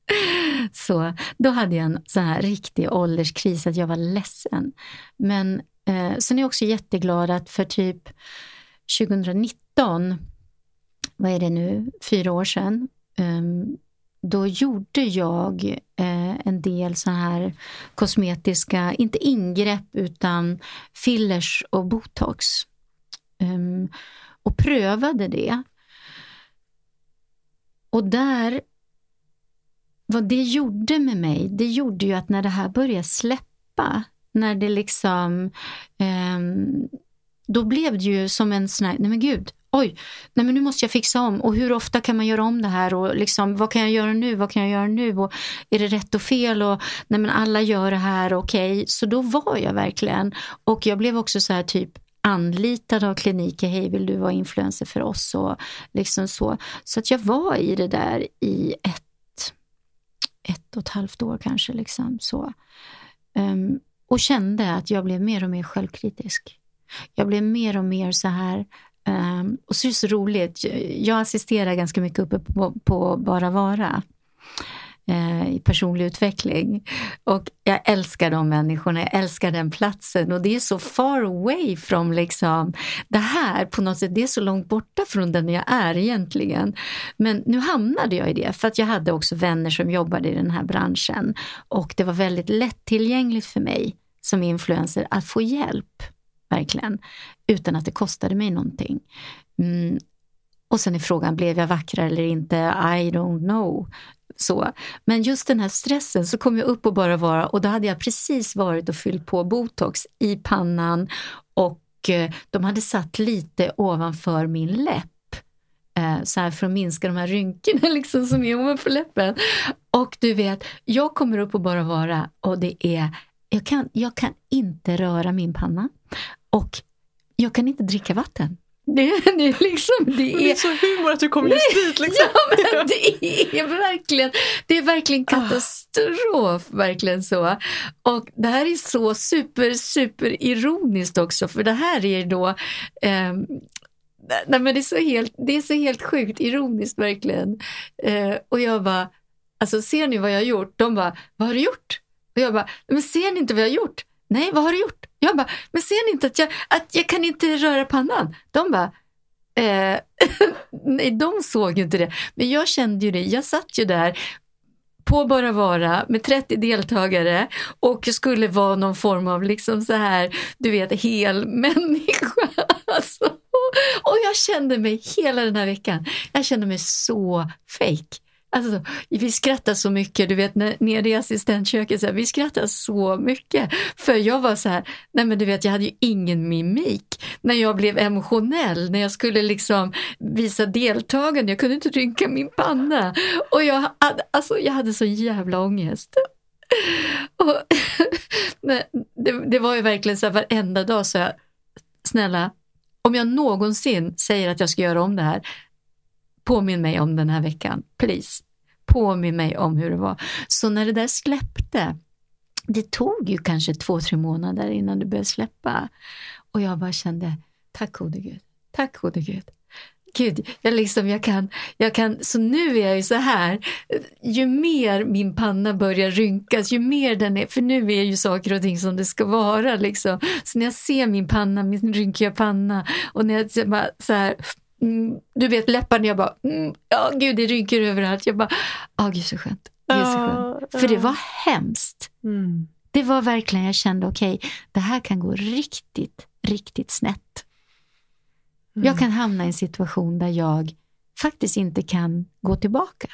så då hade jag en sån här riktig ålderskris att jag var ledsen. Men eh, sen är jag också jätteglad att för typ 2019 vad är det nu, fyra år sedan, um, då gjorde jag eh, en del så här kosmetiska, inte ingrepp utan fillers och botox. Um, och prövade det. Och där, vad det gjorde med mig, det gjorde ju att när det här började släppa, när det liksom, um, då blev det ju som en sån här, nej men gud, oj, nej men nu måste jag fixa om. Och hur ofta kan man göra om det här? Och liksom, vad kan jag göra nu, vad kan jag göra nu? Och är det rätt och fel? Och nej men alla gör det här, okej, okay. så då var jag verkligen. Och jag blev också så här typ anlitad av kliniker, hej vill du vara influencer för oss? Och liksom så. Så att jag var i det där i ett, ett och ett halvt år kanske liksom så. Um, och kände att jag blev mer och mer självkritisk. Jag blev mer och mer så här, Um, och så är det så roligt, jag assisterar ganska mycket uppe på, på Bara Vara eh, i personlig utveckling. Och jag älskar de människorna, jag älskar den platsen. Och det är så far away från liksom det här på något sätt, det är så långt borta från den jag är egentligen. Men nu hamnade jag i det för att jag hade också vänner som jobbade i den här branschen. Och det var väldigt lättillgängligt för mig som influencer att få hjälp verkligen, utan att det kostade mig någonting. Mm. Och sen är frågan, blev jag vackrare eller inte? I don't know. Så. Men just den här stressen, så kom jag upp och bara vara och då hade jag precis varit och fyllt på botox i pannan och eh, de hade satt lite ovanför min läpp eh, så här för att minska de här rynkorna liksom som är ovanför läppen. Och du vet, jag kommer upp och bara vara och det är, jag kan, jag kan inte röra min panna. Och jag kan inte dricka vatten. Det, det är liksom, det är... Det är så humor att du kom just dit. Liksom. Ja, men det är verkligen, det är verkligen katastrof, verkligen så. Och det här är så super, super ironiskt också, för det här är då eh, Nej, men det, är så helt, det är så helt sjukt ironiskt verkligen. Eh, och jag bara, alltså ser ni vad jag har gjort? De bara, vad har du gjort? Och jag bara, men ser ni inte vad jag har gjort? Nej, vad har du gjort? Jag bara, men ser ni inte att jag, att jag kan inte röra pannan? De bara, eh, nej, de såg ju inte det. Men jag kände ju det. Jag satt ju där på Bara Vara med 30 deltagare och skulle vara någon form av liksom så här, du vet, hel människa. Alltså. Och jag kände mig hela den här veckan, jag kände mig så fake. Alltså, vi skrattar så mycket, du vet nere i assistentköket, så här, vi skrattar så mycket. För jag var så här, nej men du vet jag hade ju ingen mimik. När jag blev emotionell, när jag skulle liksom visa deltagande, jag kunde inte rynka min panna. Och jag hade, alltså, jag hade så jävla ångest. Och, det, det var ju verkligen så här, varenda dag så jag, snälla, om jag någonsin säger att jag ska göra om det här, påminn mig om den här veckan, please. Påminn mig om hur det var. Så när det där släppte, det tog ju kanske två, tre månader innan det började släppa. Och jag bara kände, tack gode Gud, tack gode Gud. Gud, jag, liksom, jag, kan, jag kan, så nu är jag ju så här, ju mer min panna börjar rynkas, ju mer den är, för nu är ju saker och ting som det ska vara. Liksom. Så när jag ser min panna, min rynkiga panna och när jag bara så här, Mm, du vet läpparna, jag bara, mm, ja gud det ryker överallt. Jag bara, ja oh, gud så skönt. Gud, så skönt. Uh, För det var hemskt. Mm. Det var verkligen, jag kände okej, okay, det här kan gå riktigt, riktigt snett. Mm. Jag kan hamna i en situation där jag faktiskt inte kan gå tillbaka.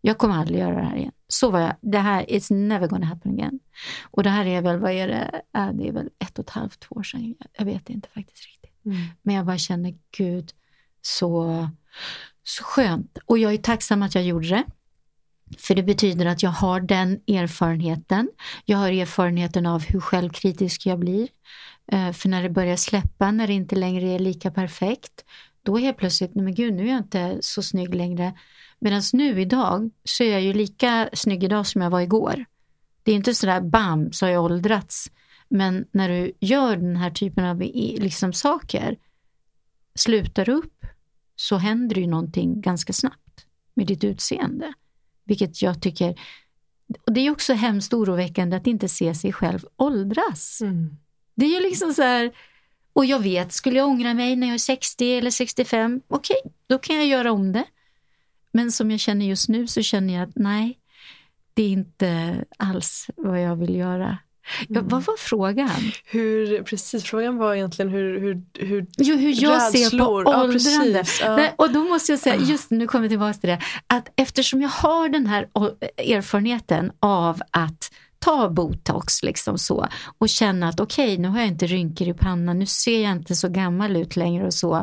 Jag kommer aldrig göra det här igen. Så var jag. Det här, it's never gonna happen again. Och det här är väl, vad är det, det är väl ett och ett halvt, två år sedan. Jag vet inte faktiskt riktigt. Mm. Men jag bara känner, gud, så, så skönt. Och jag är tacksam att jag gjorde det. För det betyder att jag har den erfarenheten. Jag har erfarenheten av hur självkritisk jag blir. Eh, för när det börjar släppa, när det inte längre är lika perfekt, då helt plötsligt, nej men gud, nu är jag inte så snygg längre. Medan nu idag så är jag ju lika snygg idag som jag var igår. Det är inte sådär bam så har jag åldrats. Men när du gör den här typen av liksom, saker, slutar upp så händer ju någonting ganska snabbt med ditt utseende. Vilket jag tycker, och det är också hemskt oroväckande att inte se sig själv åldras. Mm. Det är ju liksom så här, och jag vet, skulle jag ångra mig när jag är 60 eller 65, okej, okay, då kan jag göra om det. Men som jag känner just nu så känner jag att nej, det är inte alls vad jag vill göra. Ja, vad mm. var frågan? Hur, precis, frågan var egentligen hur, hur, hur, jo, hur jag rädslor. ser på åldrande. Ja, ja. och då måste jag säga, ah. just nu kommer jag tillbaka till det, att eftersom jag har den här erfarenheten av att ta botox liksom så och känna att okej, okay, nu har jag inte rynkor i pannan, nu ser jag inte så gammal ut längre och så,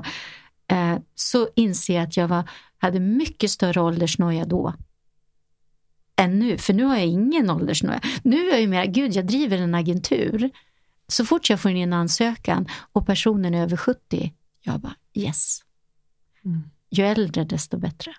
eh, så inser jag att jag var, hade mycket större åldersnoja då än nu, för nu har jag ingen åldersnoja. Nu är jag ju mer, gud jag driver en agentur. Så fort jag får in en ansökan och personen är över 70, jag bara yes. Mm. Ju äldre desto bättre.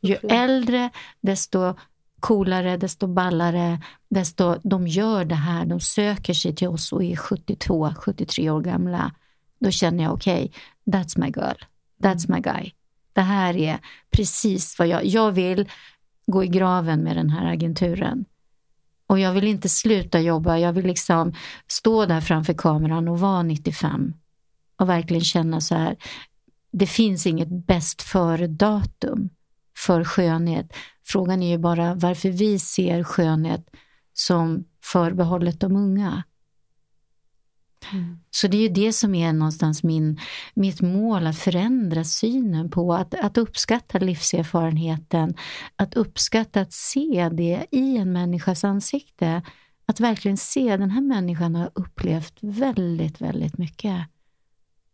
Ju okay. äldre desto coolare, desto ballare, desto de gör det här, de söker sig till oss och är 72, 73 år gamla. Då känner jag okej, okay, that's my girl, that's my guy. Det här är precis vad jag, jag vill gå i graven med den här agenturen. Och jag vill inte sluta jobba, jag vill liksom stå där framför kameran och vara 95 och verkligen känna så här, det finns inget bäst före-datum för skönhet. Frågan är ju bara varför vi ser skönhet som förbehållet de unga. Mm. Så det är ju det som är någonstans min, mitt mål, att förändra synen på att, att uppskatta livserfarenheten, att uppskatta att se det i en människas ansikte. Att verkligen se den här människan har upplevt väldigt, väldigt mycket.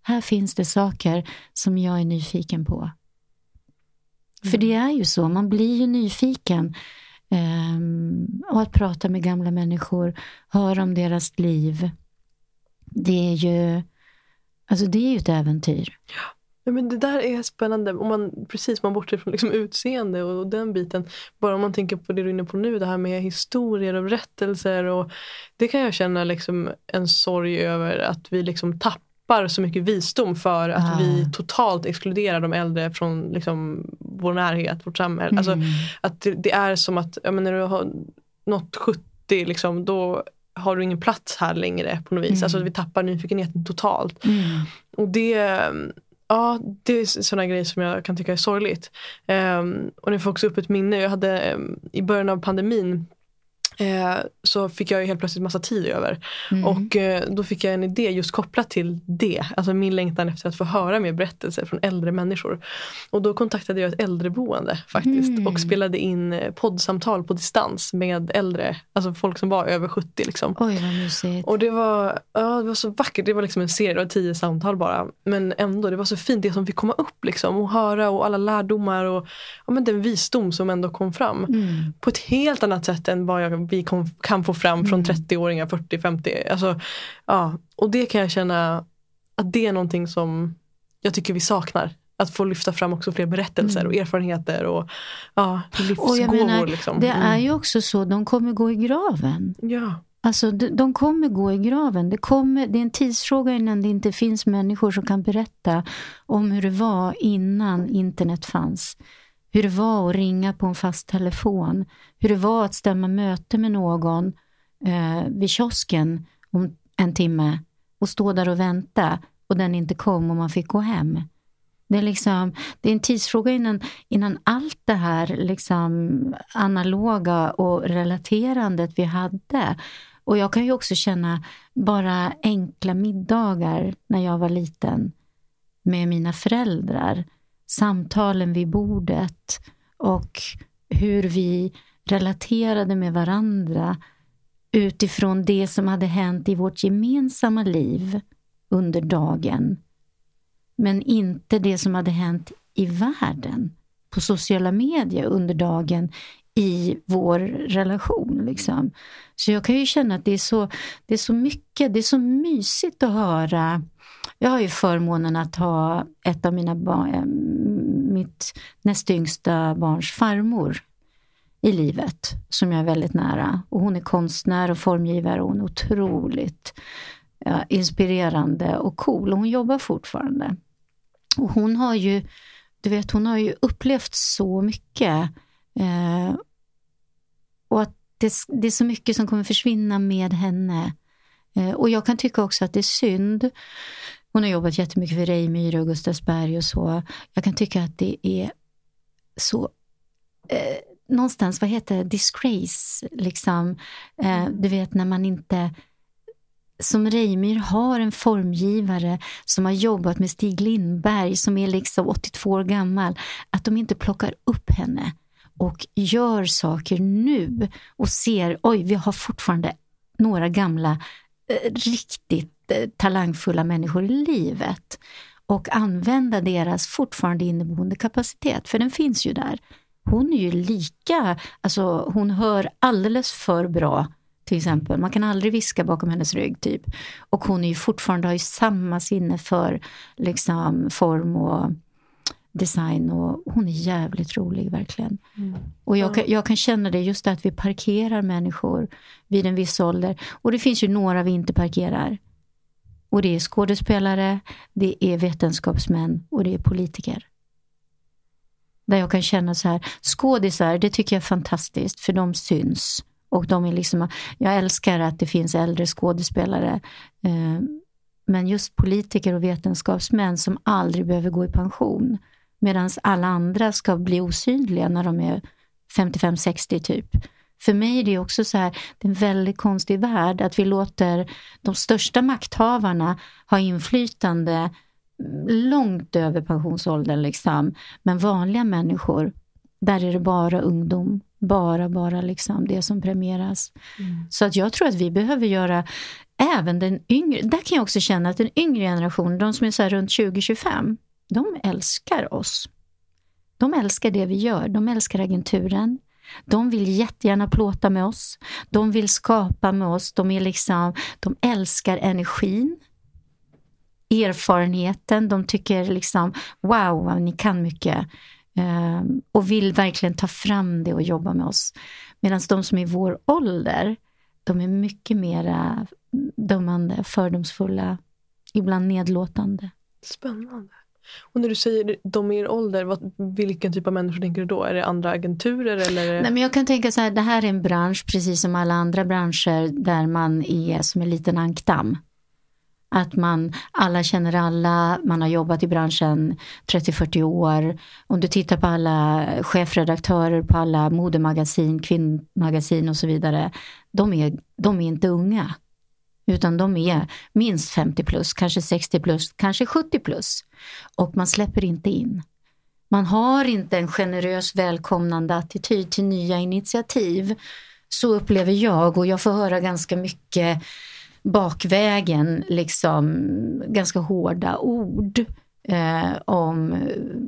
Här finns det saker som jag är nyfiken på. Mm. För det är ju så, man blir ju nyfiken. Um, och att prata med gamla människor, höra om deras liv det är ju Alltså det är ju ett äventyr. Ja, men det där är spännande. Om man, precis, man bortser från liksom utseende och, och, den biten. Bara om man tänker på det du är inne på nu, det här med historier och berättelser. Och det kan jag känna liksom en sorg över att vi liksom tappar så mycket visdom för att ah. vi totalt exkluderar de äldre från liksom vår närhet, vårt samhälle. Alltså, mm. Alltså, att det, det, är som att ja, men när du har nått 70 liksom, då har du ingen plats här längre på något vis. Mm. Alltså vi tappar nyfikenheten totalt. Mm. Och det Ja, det är sådana grejer som jag kan tycka är sorgligt. Um, och det får också upp ett minne. Jag hade um, i början av pandemin Eh, så fick jag helt plötsligt massa tid över. Mm. Och eh, då fick jag en idé just kopplat till det. Alltså min längtan efter att få höra mer berättelser från äldre människor. Och då kontaktade jag ett äldreboende faktiskt mm. och spelade in eh, poddsamtal på distans med äldre, alltså folk som var över 70. Liksom. Oj vad mysigt. Och det var, ja, det var så vackert, det var liksom en serie av tio samtal bara. Men ändå, det var så fint det som fick komma upp liksom och höra och alla lärdomar och ja, men den visdom som ändå kom fram. Mm. På ett helt annat sätt än vad jag vi kom, kan få fram från 30-åringar, 40, 50. Alltså, ja. Och det kan jag känna att det är någonting som jag tycker vi saknar. Att få lyfta fram också fler berättelser mm. och erfarenheter och ja, livsgåvor. Och jag menar, liksom. Det är ju också så, de kommer gå i graven. Ja. Alltså, de kommer gå i graven. Det, kommer, det är en tidsfråga innan det inte finns människor som kan berätta om hur det var innan internet fanns hur det var att ringa på en fast telefon, hur det var att stämma möte med någon eh, vid kiosken om en timme och stå där och vänta och den inte kom och man fick gå hem. Det är, liksom, det är en tidsfråga innan, innan allt det här liksom analoga och relaterandet vi hade. Och jag kan ju också känna bara enkla middagar när jag var liten med mina föräldrar samtalen vid bordet och hur vi relaterade med varandra utifrån det som hade hänt i vårt gemensamma liv under dagen. Men inte det som hade hänt i världen på sociala medier under dagen i vår relation. Liksom. Så jag kan ju känna att det är, så, det är så mycket, det är så mysigt att höra. Jag har ju förmånen att ha ett av mina barn, eh, mitt näst yngsta barns farmor i livet som jag är väldigt nära. Och hon är konstnär och formgivare och hon är otroligt ja, inspirerande och cool. Och hon jobbar fortfarande. Och hon har ju, du vet, hon har ju upplevt så mycket. Eh, och att det, det, är så mycket som kommer försvinna med henne. Eh, och jag kan tycka också att det är synd. Hon har jobbat jättemycket för Reimyre och Gustavsberg och så. Jag kan tycka att det är så eh, någonstans, vad heter det, disgrace, liksom. Eh, du vet när man inte som Reimyr har en formgivare som har jobbat med Stig Lindberg som är liksom 82 år gammal, att de inte plockar upp henne och gör saker nu och ser, oj, vi har fortfarande några gamla eh, riktigt talangfulla människor i livet och använda deras fortfarande inneboende kapacitet, för den finns ju där. Hon är ju lika, alltså hon hör alldeles för bra till exempel. Man kan aldrig viska bakom hennes rygg typ. Och hon är ju fortfarande har ju samma sinne för liksom form och design och hon är jävligt rolig verkligen. Mm. Och jag kan, jag kan känna det just det att vi parkerar människor vid en viss ålder. Och det finns ju några vi inte parkerar. Och det är skådespelare, det är vetenskapsmän och det är politiker. Där jag kan känna så här, skådisar, det tycker jag är fantastiskt för de syns. Och de är liksom, jag älskar att det finns äldre skådespelare. Eh, men just politiker och vetenskapsmän som aldrig behöver gå i pension. Medan alla andra ska bli osynliga när de är 55-60 typ. För mig är det också så här, det är en väldigt konstig värld att vi låter de största makthavarna ha inflytande långt över pensionsåldern. Liksom. Men vanliga människor, där är det bara ungdom. Bara, bara liksom det som premieras. Mm. Så att jag tror att vi behöver göra även den yngre, där kan jag också känna att den yngre generationen, de som är så runt 20-25, de älskar oss. De älskar det vi gör. De älskar agenturen. De vill jättegärna plåta med oss. De vill skapa med oss. De, är liksom, de älskar energin. erfarenheten. De tycker liksom, wow, ni kan mycket. Ehm, och vill verkligen ta fram det och jobba med oss. Medan de som är i vår ålder, de är mycket mer dömande, fördomsfulla, ibland nedlåtande. Spännande. Och när du säger de i er ålder, vad, vilken typ av människor tänker du då? Är det andra agenturer? Eller? Nej, men jag kan tänka så här, det här är en bransch, precis som alla andra branscher, där man är som en liten ankdamm. Att man, alla känner alla, man har jobbat i branschen 30-40 år. Om du tittar på alla chefredaktörer på alla modemagasin, kvinnmagasin och så vidare. De är, de är inte unga. Utan de är minst 50 plus, kanske 60 plus, kanske 70 plus. Och man släpper inte in. Man har inte en generös välkomnande attityd till nya initiativ. Så upplever jag och jag får höra ganska mycket bakvägen, liksom ganska hårda ord eh, om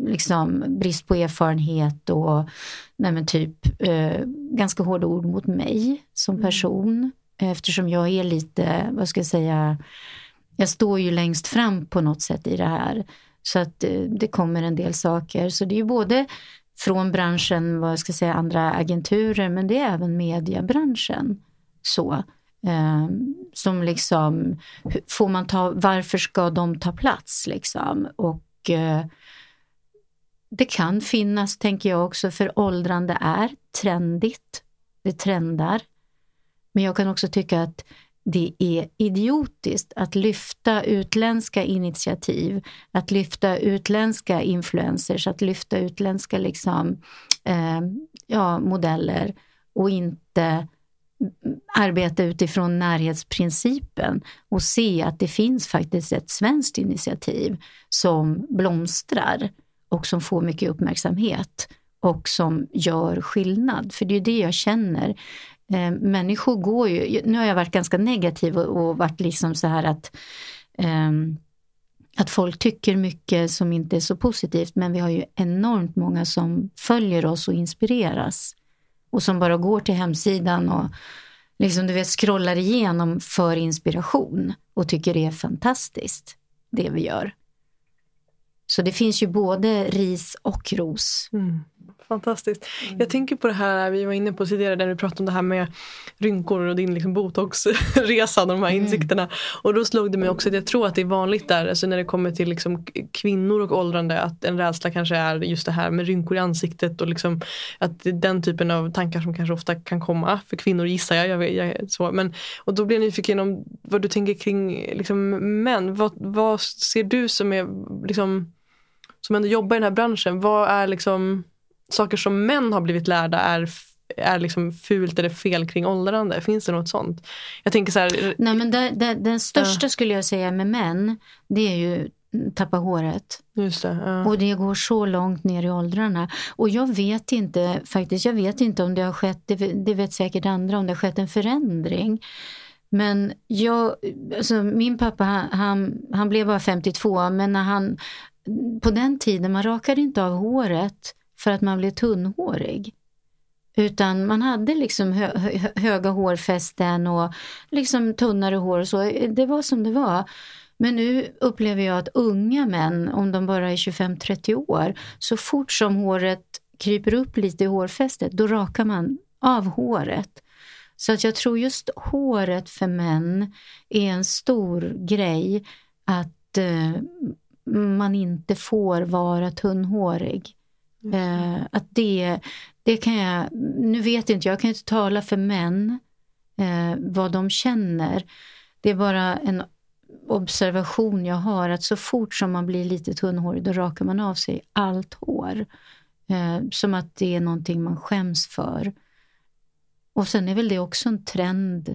liksom, brist på erfarenhet och nej typ eh, ganska hårda ord mot mig som mm. person. Eftersom jag är lite, vad ska jag säga, jag står ju längst fram på något sätt i det här. Så att eh, det kommer en del saker. Så det är ju både från branschen, vad ska jag säga, andra agenturer, men det är även mediebranschen. Så. Eh, som liksom, får man ta, varför ska de ta plats liksom? Och eh, det kan finnas, tänker jag också, för åldrande är trendigt. Det trendar. Men jag kan också tycka att det är idiotiskt att lyfta utländska initiativ, att lyfta utländska influencers, att lyfta utländska liksom, eh, ja, modeller och inte arbeta utifrån närhetsprincipen och se att det finns faktiskt ett svenskt initiativ som blomstrar och som får mycket uppmärksamhet och som gör skillnad. För det är det jag känner eh, människor går ju, nu har jag varit ganska negativ och, och varit liksom så här att eh, att folk tycker mycket som inte är så positivt men vi har ju enormt många som följer oss och inspireras. Och som bara går till hemsidan och liksom du vet scrollar igenom för inspiration och tycker det är fantastiskt det vi gör. Så det finns ju både ris och ros. Mm. Fantastiskt. Mm. Jag tänker på det här vi var inne på tidigare när du pratade om det här med rynkor och din liksom botoxresa, de här mm. insikterna. Och då slog det mig också att jag tror att det är vanligt där, alltså när det kommer till liksom kvinnor och åldrande, att en rädsla kanske är just det här med rynkor i ansiktet och liksom att det är den typen av tankar som kanske ofta kan komma för kvinnor gissar jag. jag, jag så. Men, och då blir jag nyfiken om vad du tänker kring liksom, män. Vad, vad ser du som är liksom som ändå jobbar i den här branschen, vad är liksom saker som män har blivit lärda är är liksom fult eller fel kring åldrande? Finns det något sånt? Jag tänker så här, Nej, men det, det, den största uh. skulle jag säga med män, det är ju tappa håret. Just det, uh. Och det går så långt ner i åldrarna. Och jag vet inte faktiskt, jag vet inte om det har skett, det, det vet säkert andra, om det har skett en förändring. Men jag, alltså min pappa han, han blev bara 52 men när han, på den tiden man rakade inte av håret för att man blev tunnhårig. Utan man hade liksom hö hö höga hårfästen och liksom tunnare hår och så. Det var som det var. Men nu upplever jag att unga män, om de bara är 25-30 år, så fort som håret kryper upp lite i hårfästet, då rakar man av håret. Så att jag tror just håret för män är en stor grej att eh, man inte får vara tunnhårig. Mm. Eh, att det, det kan jag, nu vet inte jag, jag kan inte tala för män eh, vad de känner. Det är bara en observation jag har att så fort som man blir lite tunnhårig då rakar man av sig allt hår. Eh, som att det är någonting man skäms för. Och sen är väl det också en trend,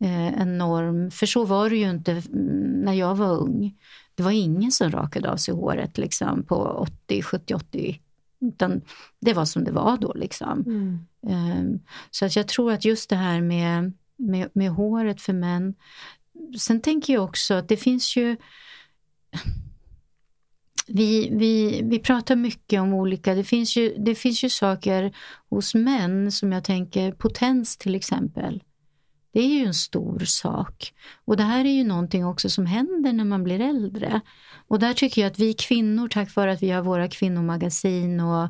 eh, en norm. För så var det ju inte mm, när jag var ung. Det var ingen som rakade av sig håret liksom på 80, 70, 80 utan det var som det var då. Liksom. Mm. Um, så att jag tror att just det här med, med, med håret för män. Sen tänker jag också att det finns ju vi, vi, vi pratar mycket om olika, det finns, ju, det finns ju saker hos män som jag tänker, potens till exempel. Det är ju en stor sak. Och det här är ju någonting också som händer när man blir äldre. Och där tycker jag att vi kvinnor, tack vare att vi har våra kvinnomagasin och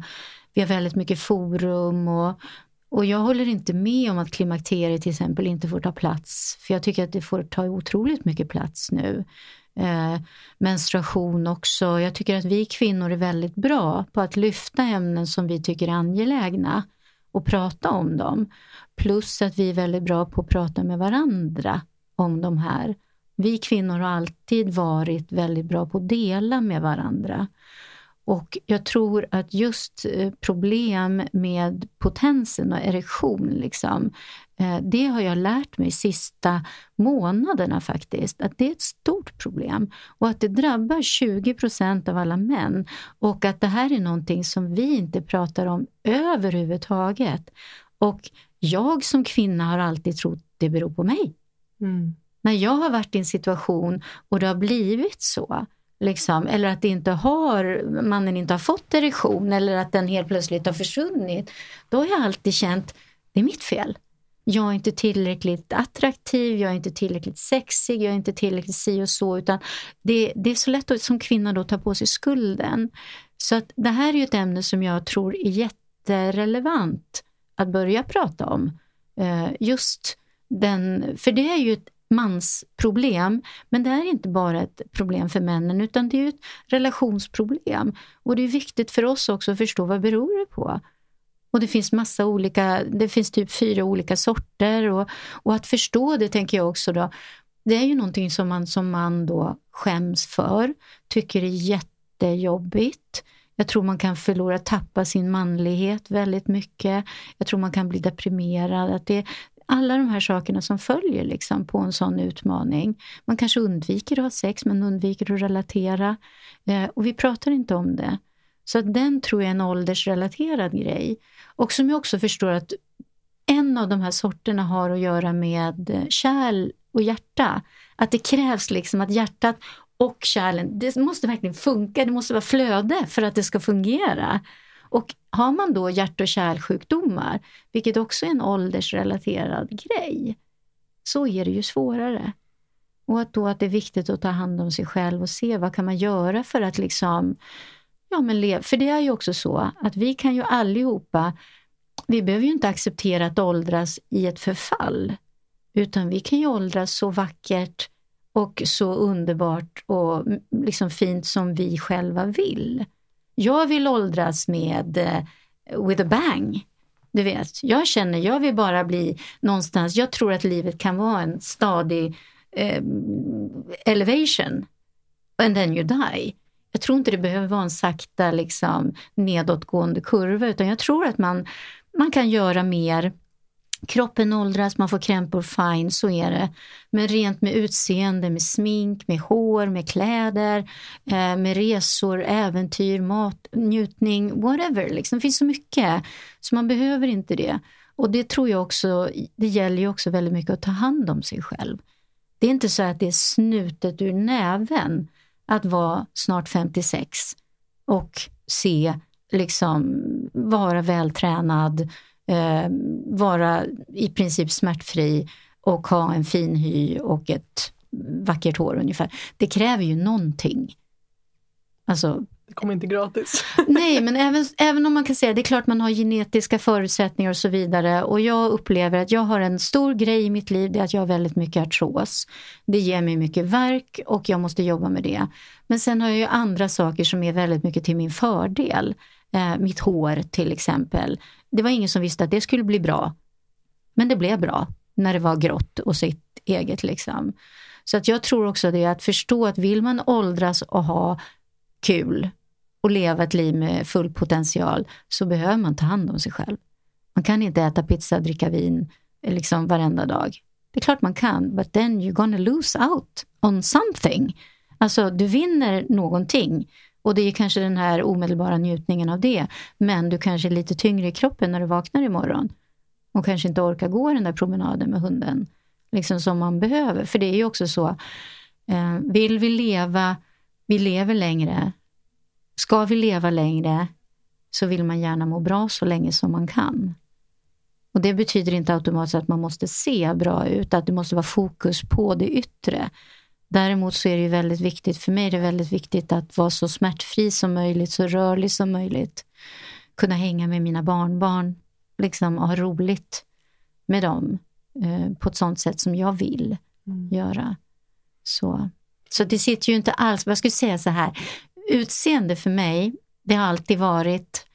vi har väldigt mycket forum och, och jag håller inte med om att klimakteriet till exempel inte får ta plats. För jag tycker att det får ta otroligt mycket plats nu. Eh, menstruation också. Jag tycker att vi kvinnor är väldigt bra på att lyfta ämnen som vi tycker är angelägna och prata om dem. Plus att vi är väldigt bra på att prata med varandra om de här. Vi kvinnor har alltid varit väldigt bra på att dela med varandra. Och jag tror att just eh, problem med potensen och erektion, liksom, det har jag lärt mig sista månaderna faktiskt, att det är ett stort problem och att det drabbar 20 procent av alla män och att det här är någonting som vi inte pratar om överhuvudtaget. Och jag som kvinna har alltid trott det beror på mig. Mm. När jag har varit i en situation och det har blivit så, Liksom, eller att det inte har, mannen inte har fått erektion eller att den helt plötsligt har försvunnit. Då har jag alltid känt, det är mitt fel. Jag är inte tillräckligt attraktiv, jag är inte tillräckligt sexig, jag är inte tillräckligt si och så. Utan det, det är så lätt att som kvinna då ta på sig skulden. Så att det här är ju ett ämne som jag tror är jätterelevant att börja prata om. Eh, just den, för det är ju ett mansproblem. Men det är inte bara ett problem för männen utan det är ett relationsproblem. Och det är viktigt för oss också att förstå vad beror det på. Och det finns massa olika, det finns typ fyra olika sorter och, och att förstå det tänker jag också då, det är ju någonting som man som man då skäms för, tycker är jättejobbigt. Jag tror man kan förlora, tappa sin manlighet väldigt mycket. Jag tror man kan bli deprimerad. Att det, alla de här sakerna som följer liksom på en sån utmaning. Man kanske undviker att ha sex, men undviker att relatera. Eh, och vi pratar inte om det. Så att den tror jag är en åldersrelaterad grej. Och som jag också förstår att en av de här sorterna har att göra med eh, kärl och hjärta. Att det krävs liksom att hjärtat och kärlen, det måste verkligen funka, det måste vara flöde för att det ska fungera. Och har man då hjärt och kärlsjukdomar, vilket också är en åldersrelaterad grej, så är det ju svårare. Och att då att det är viktigt att ta hand om sig själv och se vad kan man göra för att liksom, ja men lev. För det är ju också så att vi kan ju allihopa, vi behöver ju inte acceptera att åldras i ett förfall, utan vi kan ju åldras så vackert och så underbart och liksom fint som vi själva vill. Jag vill åldras med uh, with a bang. Du vet, jag känner, jag vill bara bli någonstans, jag tror att livet kan vara en stadig uh, elevation and then you die. Jag tror inte det behöver vara en sakta liksom, nedåtgående kurva utan jag tror att man, man kan göra mer Kroppen åldras, man får krämpor, fine, så är det. Men rent med utseende, med smink, med hår, med kläder, eh, med resor, äventyr, mat, njutning, whatever. Liksom. Det finns så mycket, så man behöver inte det. Och det tror jag också, det gäller ju också väldigt mycket att ta hand om sig själv. Det är inte så att det är snutet ur näven att vara snart 56 och se, liksom, vara vältränad, eh, vara i princip smärtfri och ha en fin hy och ett vackert hår ungefär. Det kräver ju någonting. Alltså, det kommer inte gratis. nej, men även, även om man kan säga det är klart man har genetiska förutsättningar och så vidare. Och jag upplever att jag har en stor grej i mitt liv, det är att jag har väldigt mycket artros. Det ger mig mycket verk och jag måste jobba med det. Men sen har jag ju andra saker som är väldigt mycket till min fördel. Eh, mitt hår till exempel. Det var ingen som visste att det skulle bli bra. Men det blev bra när det var grått och sitt eget. Liksom. Så att jag tror också det att förstå att vill man åldras och ha kul och leva ett liv med full potential så behöver man ta hand om sig själv. Man kan inte äta pizza, dricka vin eh, liksom varenda dag. Det är klart man kan, but then you're gonna lose out on something. Alltså, du vinner någonting och det är kanske den här omedelbara njutningen av det. Men du kanske är lite tyngre i kroppen när du vaknar imorgon. Och kanske inte orkar gå den där promenaden med hunden. Liksom som man behöver. För det är ju också så. Eh, vill vi leva, vi lever längre. Ska vi leva längre så vill man gärna må bra så länge som man kan. Och det betyder inte automatiskt att man måste se bra ut, att det måste vara fokus på det yttre. Däremot så är det ju väldigt viktigt, för mig är det väldigt viktigt att vara så smärtfri som möjligt, så rörlig som möjligt. Kunna hänga med mina barnbarn, liksom ha roligt med dem eh, på ett sånt sätt som jag vill mm. göra. Så. så det sitter ju inte alls, jag säga så här, utseende för mig, det har alltid varit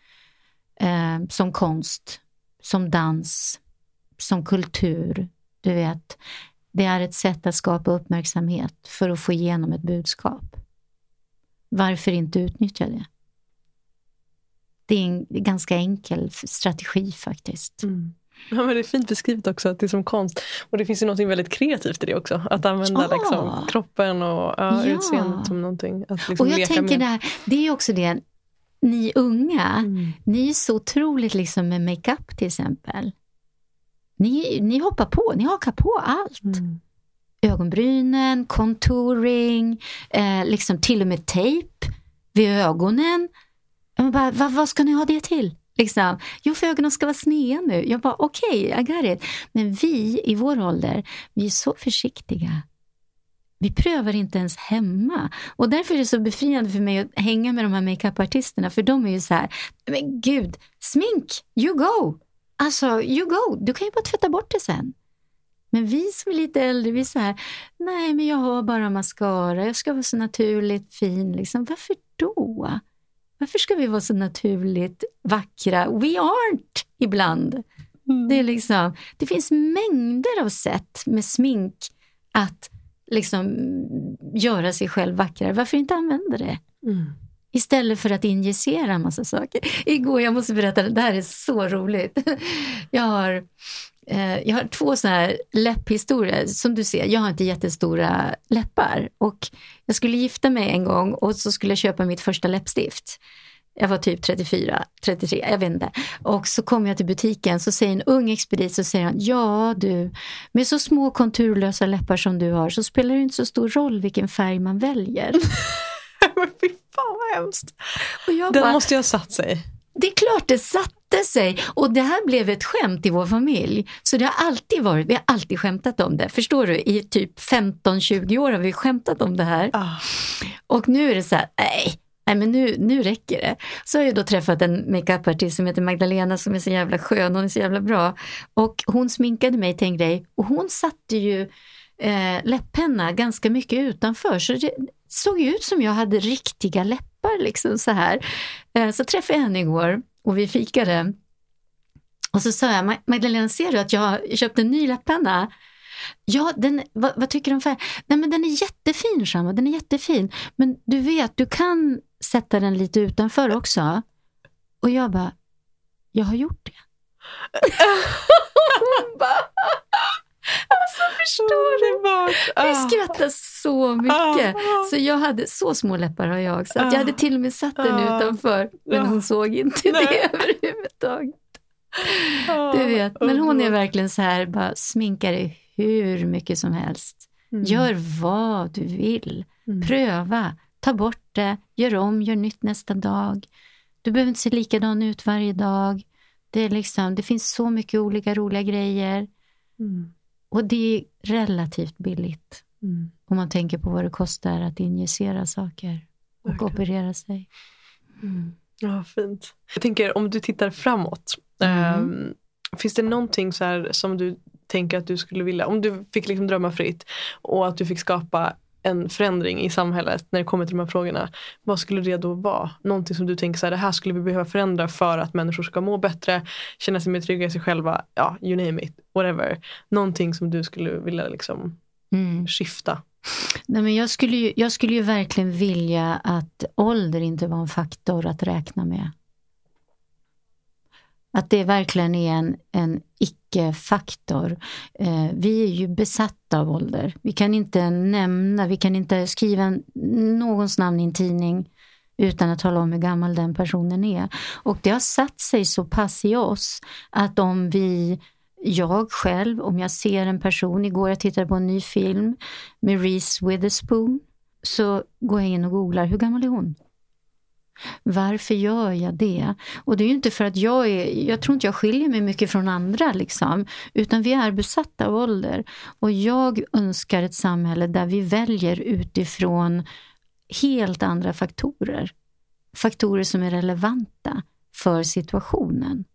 eh, som konst, som dans, som kultur. Du vet, det är ett sätt att skapa uppmärksamhet för att få igenom ett budskap. Varför inte utnyttja det? Det är en ganska enkel strategi faktiskt. Mm. Ja, men det är fint beskrivet också, att det är som konst. Och det finns ju något väldigt kreativt i det också. Att använda ah. liksom, kroppen och ja, ja. utseendet som någonting att liksom och jag leka tänker med. Där, det är också det, ni unga, mm. ni är så otroligt liksom med makeup till exempel. Ni, ni hoppar på, ni hakar på allt. Mm. Ögonbrynen, contouring, eh, liksom till och med tejp vid ögonen. Bara, vad, vad ska ni ha det till? Liksom. Jo, för ögonen ska vara sneda nu. Jag bara, okej, okay, I got it. Men vi i vår ålder, vi är så försiktiga. Vi prövar inte ens hemma. Och därför är det så befriande för mig att hänga med de här makeupartisterna. För de är ju så här, men gud, smink, you go. Alltså, you go. Du kan ju bara tvätta bort det sen. Men vi som är lite äldre, vi är så här, nej men jag har bara mascara, jag ska vara så naturligt fin. Liksom. Varför då? Varför ska vi vara så naturligt vackra? We aren't ibland. Mm. Det, är liksom, det finns mängder av sätt med smink att liksom göra sig själv vackrare. Varför inte använda det? Mm. Istället för att injicera en massa saker. Igår, jag måste berätta, det här är så roligt. Jag har, jag har två sådana här läpphistorier. Som du ser, jag har inte jättestora läppar. Och jag skulle gifta mig en gång och så skulle jag köpa mitt första läppstift. Jag var typ 34, 33, jag vet inte. Och så kom jag till butiken så säger en ung expedit så säger han, ja du, med så små konturlösa läppar som du har så spelar det inte så stor roll vilken färg man väljer. Men fy fan vad hemskt. Den bara, måste ju ha satt sig. Det är klart det satte sig och det här blev ett skämt i vår familj. Så det har alltid varit, vi har alltid skämtat om det. Förstår du? I typ 15-20 år har vi skämtat om det här. Ah. Och nu är det så här, nej, nej men nu, nu räcker det. Så har jag då träffat en makeupartist som heter Magdalena som är så jävla skön, hon är så jävla bra. Och hon sminkade mig till en grej och hon satte ju eh, läpppenna ganska mycket utanför. Så det såg ut som jag hade riktiga läppar liksom så här. Eh, så träffade jag henne igår och vi fikade. Och så sa jag, Magdalena ser du att jag har köpt en ny läppenna? Ja, den, vad, vad, tycker du om färgen? Nej men den är jättefin Shama, den är jättefin. Men du vet, du kan sätta den lite utanför också. Och jag bara, jag har gjort det. Hon bara, alltså förstår du? Vi ah. skrattade så mycket. Ah. Så jag hade så små läppar har jag. Så jag hade till och med satt den utanför. Men hon såg inte det överhuvudtaget. Du vet, men hon är verkligen så här, bara sminkar dig hur mycket som helst. Mm. Gör vad du vill. Mm. Pröva. Ta bort det. Gör om, gör nytt nästa dag. Du behöver inte se likadan ut varje dag. Det, är liksom, det finns så mycket olika roliga grejer. Mm. Och det är relativt billigt. Mm. Om man tänker på vad det kostar att injicera saker och Verkligen. operera sig. Mm. Ja, fint. Jag tänker om du tittar framåt. Um, finns det någonting så här som du tänker att du skulle vilja, om du fick liksom drömma fritt och att du fick skapa en förändring i samhället när det kommer till de här frågorna. Vad skulle det då vara? Någonting som du tänker så här, det här skulle vi behöva förändra för att människor ska må bättre, känna sig mer trygga i sig själva, ja, you name it, whatever. Någonting som du skulle vilja liksom mm. skifta. Nej, men jag, skulle ju, jag skulle ju verkligen vilja att ålder inte var en faktor att räkna med. Att det verkligen är en, en icke-faktor. Eh, vi är ju besatta av ålder. Vi kan inte nämna, vi kan inte skriva någons namn i en tidning utan att tala om hur gammal den personen är. Och det har satt sig så pass i oss att om vi jag själv, om jag ser en person, igår jag tittade på en ny film med Reese Witherspoon, så går jag in och googlar, hur gammal är hon? Varför gör jag det? Och det är ju inte för att jag är, jag tror inte jag skiljer mig mycket från andra, liksom, utan vi är besatta av ålder. Och jag önskar ett samhälle där vi väljer utifrån helt andra faktorer. Faktorer som är relevanta för situationen.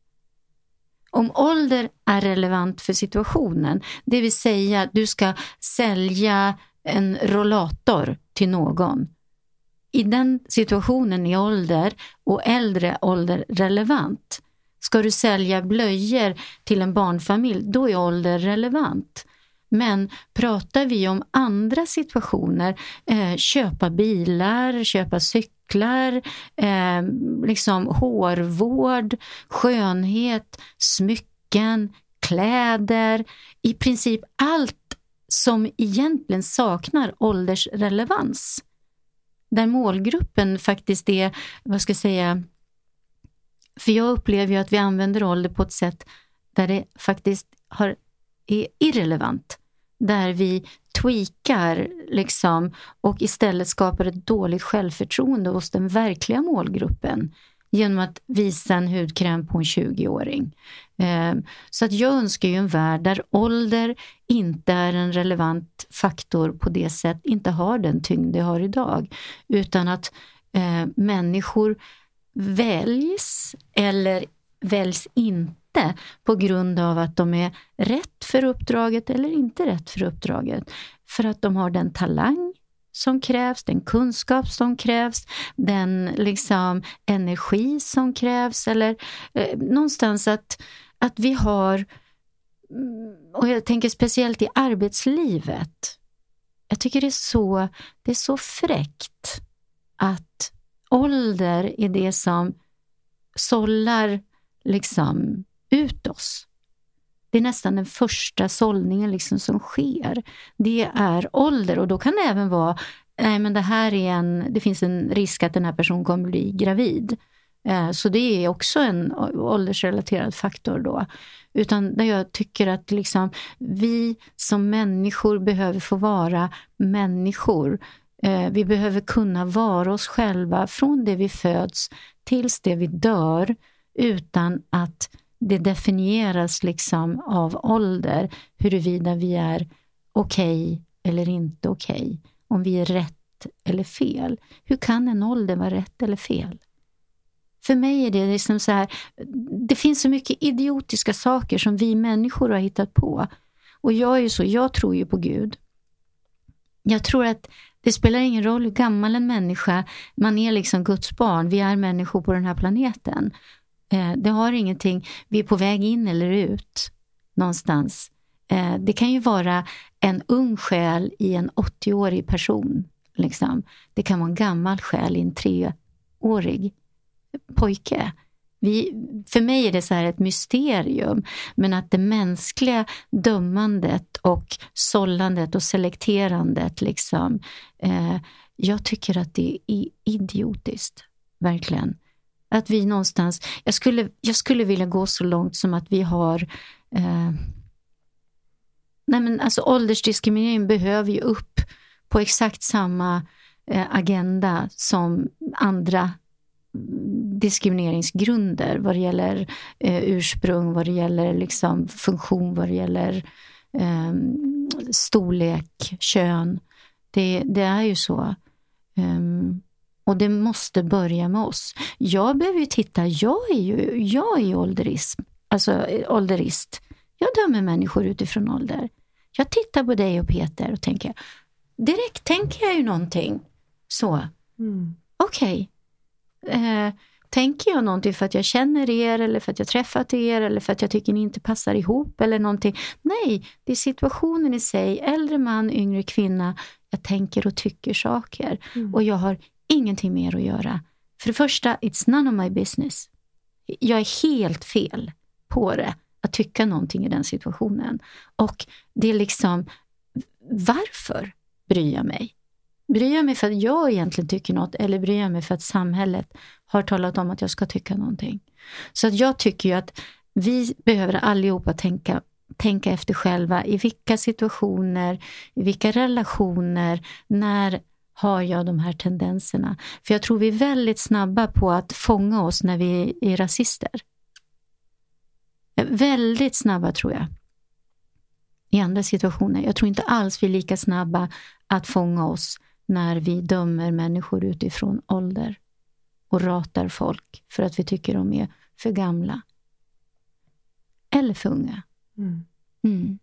Om ålder är relevant för situationen, det vill säga du ska sälja en rollator till någon. I den situationen är ålder och äldre ålder relevant. Ska du sälja blöjor till en barnfamilj, då är ålder relevant. Men pratar vi om andra situationer, eh, köpa bilar, köpa cyklar, eh, liksom hårvård, skönhet, smycken, kläder, i princip allt som egentligen saknar åldersrelevans. Där målgruppen faktiskt är, vad ska jag säga, för jag upplever ju att vi använder ålder på ett sätt där det faktiskt har, är irrelevant. Där vi tweakar liksom och istället skapar ett dåligt självförtroende hos den verkliga målgruppen genom att visa en hudkräm på en 20-åring. Eh, så att jag önskar ju en värld där ålder inte är en relevant faktor på det sätt, inte har den tyngd det har idag, utan att eh, människor väljs eller väljs inte på grund av att de är rätt för uppdraget eller inte rätt för uppdraget. För att de har den talang som krävs, den kunskap som krävs, den liksom energi som krävs eller eh, någonstans att, att vi har, mm, och jag tänker speciellt i arbetslivet, jag tycker det är så, det är så fräckt att ålder är det som sållar liksom ut oss. Det är nästan den första sållningen liksom som sker. Det är ålder och då kan det även vara, nej men det här är en, det finns en risk att den här personen kommer bli gravid. Eh, så det är också en åldersrelaterad faktor då. Utan där jag tycker att liksom, vi som människor behöver få vara människor. Eh, vi behöver kunna vara oss själva från det vi föds tills det vi dör utan att det definieras liksom av ålder huruvida vi är okej okay eller inte okej. Okay. Om vi är rätt eller fel. Hur kan en ålder vara rätt eller fel? För mig är det liksom så här, det finns så mycket idiotiska saker som vi människor har hittat på. Och jag är ju så, jag tror ju på Gud. Jag tror att det spelar ingen roll hur gammal en människa, man är liksom Guds barn, vi är människor på den här planeten. Eh, det har ingenting, vi är på väg in eller ut någonstans. Eh, det kan ju vara en ung själ i en 80-årig person. Liksom. Det kan vara en gammal själ i en treårig pojke. Vi, för mig är det så här ett mysterium, men att det mänskliga dömandet och sållandet och selekterandet, liksom, eh, jag tycker att det är idiotiskt, verkligen. Att vi någonstans, jag skulle, jag skulle vilja gå så långt som att vi har eh, nej men alltså åldersdiskriminering behöver ju upp på exakt samma eh, agenda som andra mm, diskrimineringsgrunder vad det gäller eh, ursprung, vad det gäller liksom funktion, vad det gäller eh, storlek, kön. Det, det, är ju så. Um, och det måste börja med oss. Jag behöver ju titta, jag är ju jag är ålderism, alltså ålderist. Jag dömer människor utifrån ålder. Jag tittar på dig och Peter och tänker, direkt tänker jag ju någonting. Så, mm. okej. Okay. Eh, tänker jag någonting för att jag känner er eller för att jag träffat er eller för att jag tycker ni inte passar ihop eller någonting. Nej, det är situationen i sig. Äldre man, yngre kvinna. Jag tänker och tycker saker. Mm. Och jag har ingenting mer att göra. För det första, it's none of my business. Jag är helt fel på det, att tycka någonting i den situationen. Och det är liksom, varför bryr jag mig? Bryr jag mig för att jag egentligen tycker något eller bryr jag mig för att samhället har talat om att jag ska tycka någonting? Så att jag tycker ju att vi behöver allihopa tänka, tänka efter själva i vilka situationer, i vilka relationer, när har jag de här tendenserna? För jag tror vi är väldigt snabba på att fånga oss när vi är rasister. Väldigt snabba tror jag. I andra situationer. Jag tror inte alls vi är lika snabba att fånga oss när vi dömer människor utifrån ålder och ratar folk för att vi tycker de är för gamla. Eller för unga. Mm. Mm.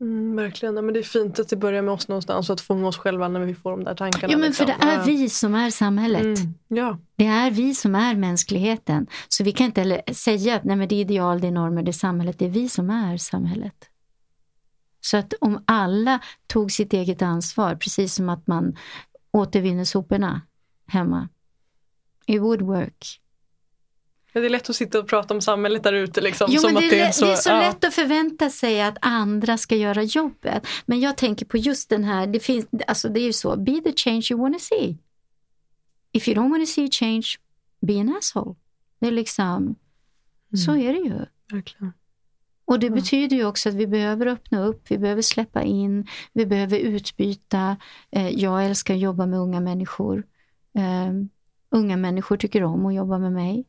Mm, verkligen. Ja, men det är fint att det börjar med oss någonstans och att fånga oss själva när vi får de där tankarna. Ja, men för liksom. det är vi som är samhället. Mm. Ja. Det är vi som är mänskligheten. Så vi kan inte heller säga att nej, men det är ideal, det är normer, det är samhället. Det är vi som är samhället. Så att om alla tog sitt eget ansvar, precis som att man återvinner soporna hemma. It would work. Ja, Det är lätt att sitta och prata om samhället där ute. Liksom, Jo, som men att det, är, så, det är så ja. lätt att förvänta sig att andra ska göra jobbet. Men jag tänker på just den här, det, finns, alltså det är ju så, be the change you want to see. If you don't want to see change, be an asshole. Det är liksom, så är det ju. Verkligen. Och det Mm. betyder ju också att vi behöver öppna upp, vi behöver släppa in, vi behöver utbyta. Eh, jag älskar att jobba med unga människor. Eh, unga människor tycker om att jobba med mig.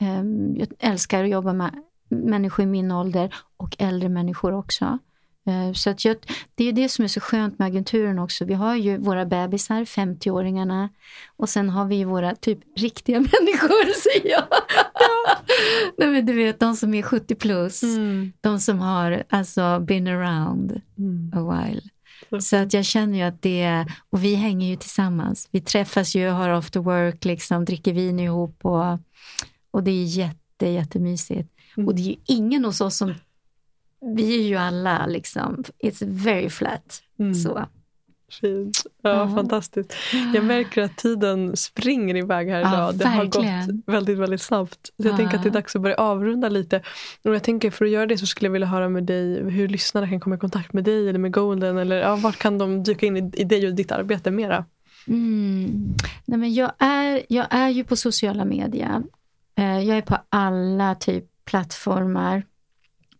Eh, jag älskar att jobba med människor i min ålder och äldre människor också. Eh, Så att jag, det är det som är så skönt med agenturen också. Vi har ju våra bebisar, 50-åringarna och sen har vi ju våra typ riktiga människor, säger jag. Nej, men du vet, de som är 70 plus. Mm. De som har alltså been around Mm. a while. Så att jag känner ju att det och vi hänger ju tillsammans. Vi träffas ju, har after work, liksom, dricker vin ihop och, och det är jätte, jättemysigt. Mm. Och det är ju ingen hos oss som, vi är ju alla liksom, it's very flat. Mm. Så. Fint. Ja, Ja. fantastiskt. Jag märker att tiden springer iväg här Ja, idag. det har gått väldigt, väldigt snabbt. Så jag Ja. tänker att det är dags att börja avrunda lite. Och jag tänker för att göra det så skulle jag vilja höra med dig hur lyssnare kan komma i kontakt med dig eller med Golden. Eller ja, vart kan de dyka in i, i dig och ditt arbete mera? Mm. Nej, men jag, är, jag är ju på sociala medier. Eh, jag är på alla typ plattformar,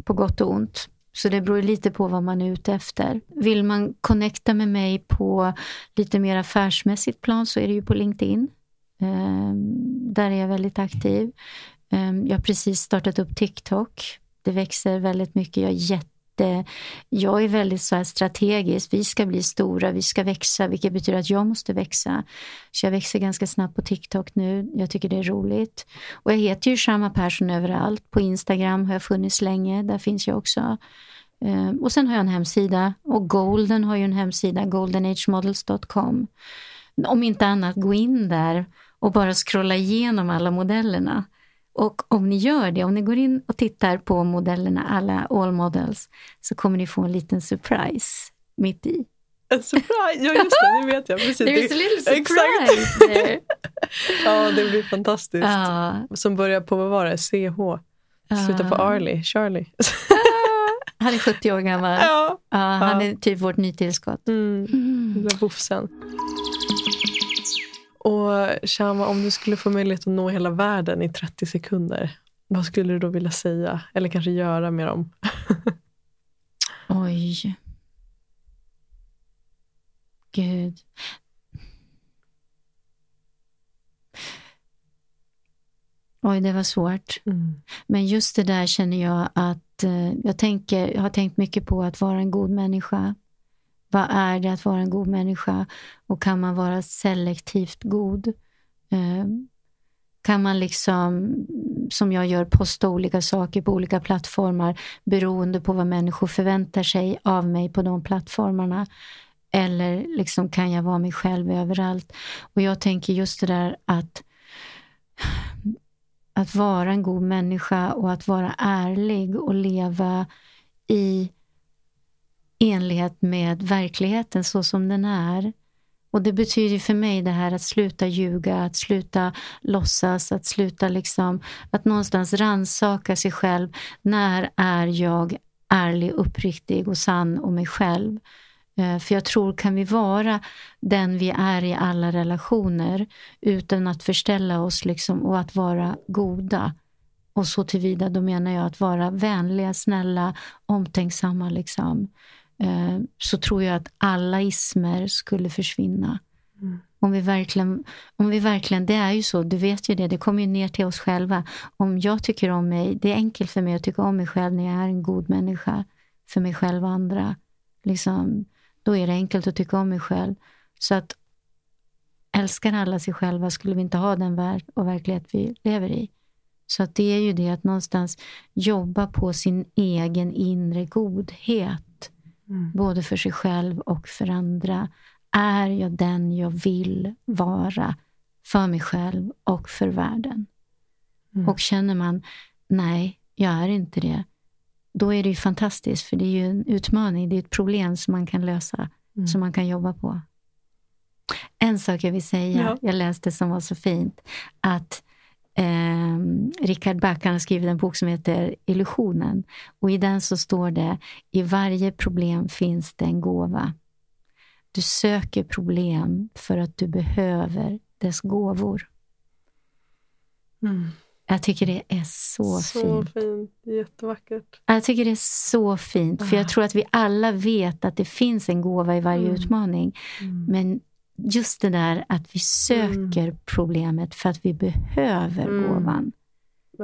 på gott och ont. Så det beror lite på vad man är ute efter. Vill man connecta med mig på lite mer affärsmässigt plan så är det ju på LinkedIn. Ehm, där är jag väldigt aktiv. Ehm, jag har precis startat upp TikTok. Det växer väldigt mycket. Jag är jätte Eh, jag är väldigt så här strategisk. Vi ska bli stora, vi ska växa, vilket betyder att jag måste växa. Så jag växer ganska snabbt på TikTok nu. Jag tycker det är roligt. Och jag heter ju Sharma Persson överallt. På Instagram har jag funnits länge, där finns jag också. Eh, Och sen har jag en hemsida och Golden har ju en hemsida, goldenagemodels.com. Om inte annat, gå in där och bara scrolla igenom alla modellerna. Och om ni gör det, om ni går in och tittar på modellerna, alla all models, så kommer ni få en liten surprise mitt i. En surprise! Ja just det, det vet jag. Precis. There's a little surprise there. Ja, det blir fantastiskt. Ja, Som börjar på, vad var det, CH? Slutar på. Arlie, Charlie. han är 70 år gammal. ja. Han är typ vårt nytillskott. Mm. Mm. Lilla. Och Shama, om du skulle få möjlighet att nå hela världen i 30 sekunder, vad skulle du då vilja säga eller kanske göra med dem? Oj. Gud. Oj, det var svårt. Mm. Men just det där känner jag att eh, jag, tänker, jag har tänkt mycket på att vara en god människa. Vad är det att vara en god människa? Och kan man vara selektivt god? Eh, kan man liksom, som jag gör, posta olika saker på olika plattformar beroende på vad människor förväntar sig av mig på de plattformarna? Eller liksom kan jag vara mig själv överallt? Och jag tänker just det där att att vara en god människa och att vara ärlig och leva i enlighet med verkligheten så som den är. Och det betyder för mig det här att sluta ljuga, att sluta låtsas, att sluta liksom, att någonstans ransaka sig själv. När är jag ärlig, uppriktig och sann om mig själv? Eh, för jag tror, kan vi vara den vi är i alla relationer utan att förställa oss liksom, och att vara goda. Och så tillvida, då menar jag att vara vänliga, snälla, omtänksamma. Liksom. Eh, Så tror jag att alla ismer skulle försvinna. Mm. Om vi, verkligen, om vi verkligen, det är ju så, du vet ju det, det kommer ju ner till oss själva. Om jag tycker om mig, det är enkelt för mig att tycka om mig själv när jag är en god människa för mig själv och andra. Liksom, då är det enkelt att tycka om mig själv. Så att älskar alla sig själva skulle vi inte ha den värld och verklighet vi lever i. Så att det är ju det att någonstans jobba på sin egen inre godhet. Mm. Både för sig själv och för andra. Är jag den jag vill vara för mig själv och för världen? Mm. Och känner man, nej, jag är inte det. Då är det ju fantastiskt, för det är ju en utmaning. Det är ett problem som man kan lösa, mm. som man kan jobba på. En sak jag vill säga, ja. jag läste som var så fint, att eh, Richard Back har skrivit en bok som heter Illusionen. Och i den så står det, i varje problem finns det en gåva. Du söker problem för att du behöver dess gåvor. Mm. Jag tycker det är så, så fint. fint. Jättevackert. Jag tycker det är så fint. För jag ah. tror att vi alla vet att det finns en gåva i varje mm. utmaning. Mm. Men just det där att vi söker mm. problemet för att vi behöver mm. gåvan.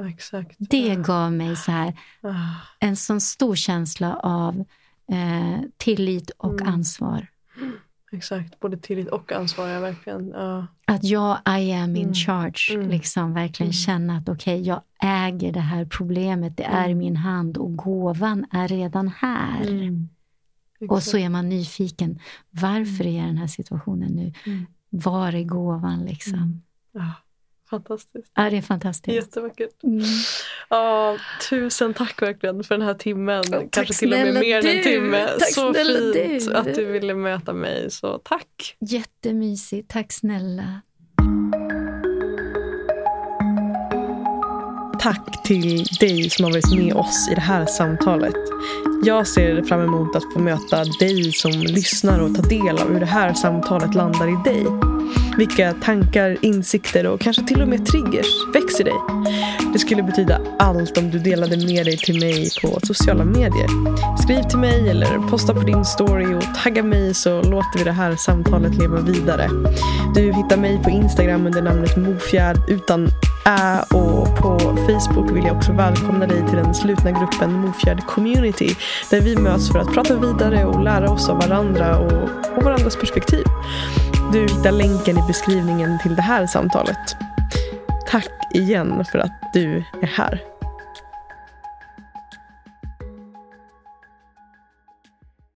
Exakt. Det gav mig så här, ah. en sån stor känsla av eh, tillit och mm. ansvar. Exakt, både tillit och ansvar. Ja, verkligen. Ja. Att jag, I am in mm. charge. Mm. Liksom verkligen mm. känna att okej, okay, jag äger det här problemet. Det är i min hand och gåvan är redan här. Och så är man nyfiken. Varför är jag i den här situationen nu? Mm. Var är gåvan liksom? Mm. Ja, fantastiskt. Ja, det är fantastiskt. Jättevackert. Mm. Ja, tusen tack verkligen för den här timmen. Oh, Kanske till och med mer än en timme. Tack så fint du. att du ville möta mig. Så tack. Jättemysigt. Tack snälla. Tack till dig som har varit med oss i det här samtalet. Jag ser fram emot att få möta dig som lyssnar och ta del av hur det här samtalet landar i dig. Vilka tankar, insikter och kanske till och med triggers växer dig. Det skulle betyda allt om du delade med dig till mig på sociala medier. Skriv till mig eller posta på din story och tagga mig så låter vi det här samtalet leva vidare. Du hittar mig på Instagram under namnet Mofjärd utan ä och på Facebook vill jag också välkomna dig till den slutna gruppen Mofjärd Community där vi möts för att prata vidare och lära oss av varandra och, och varandras perspektiv. Du hittar länken i beskrivningen till det här samtalet. Tack igen för att du är här.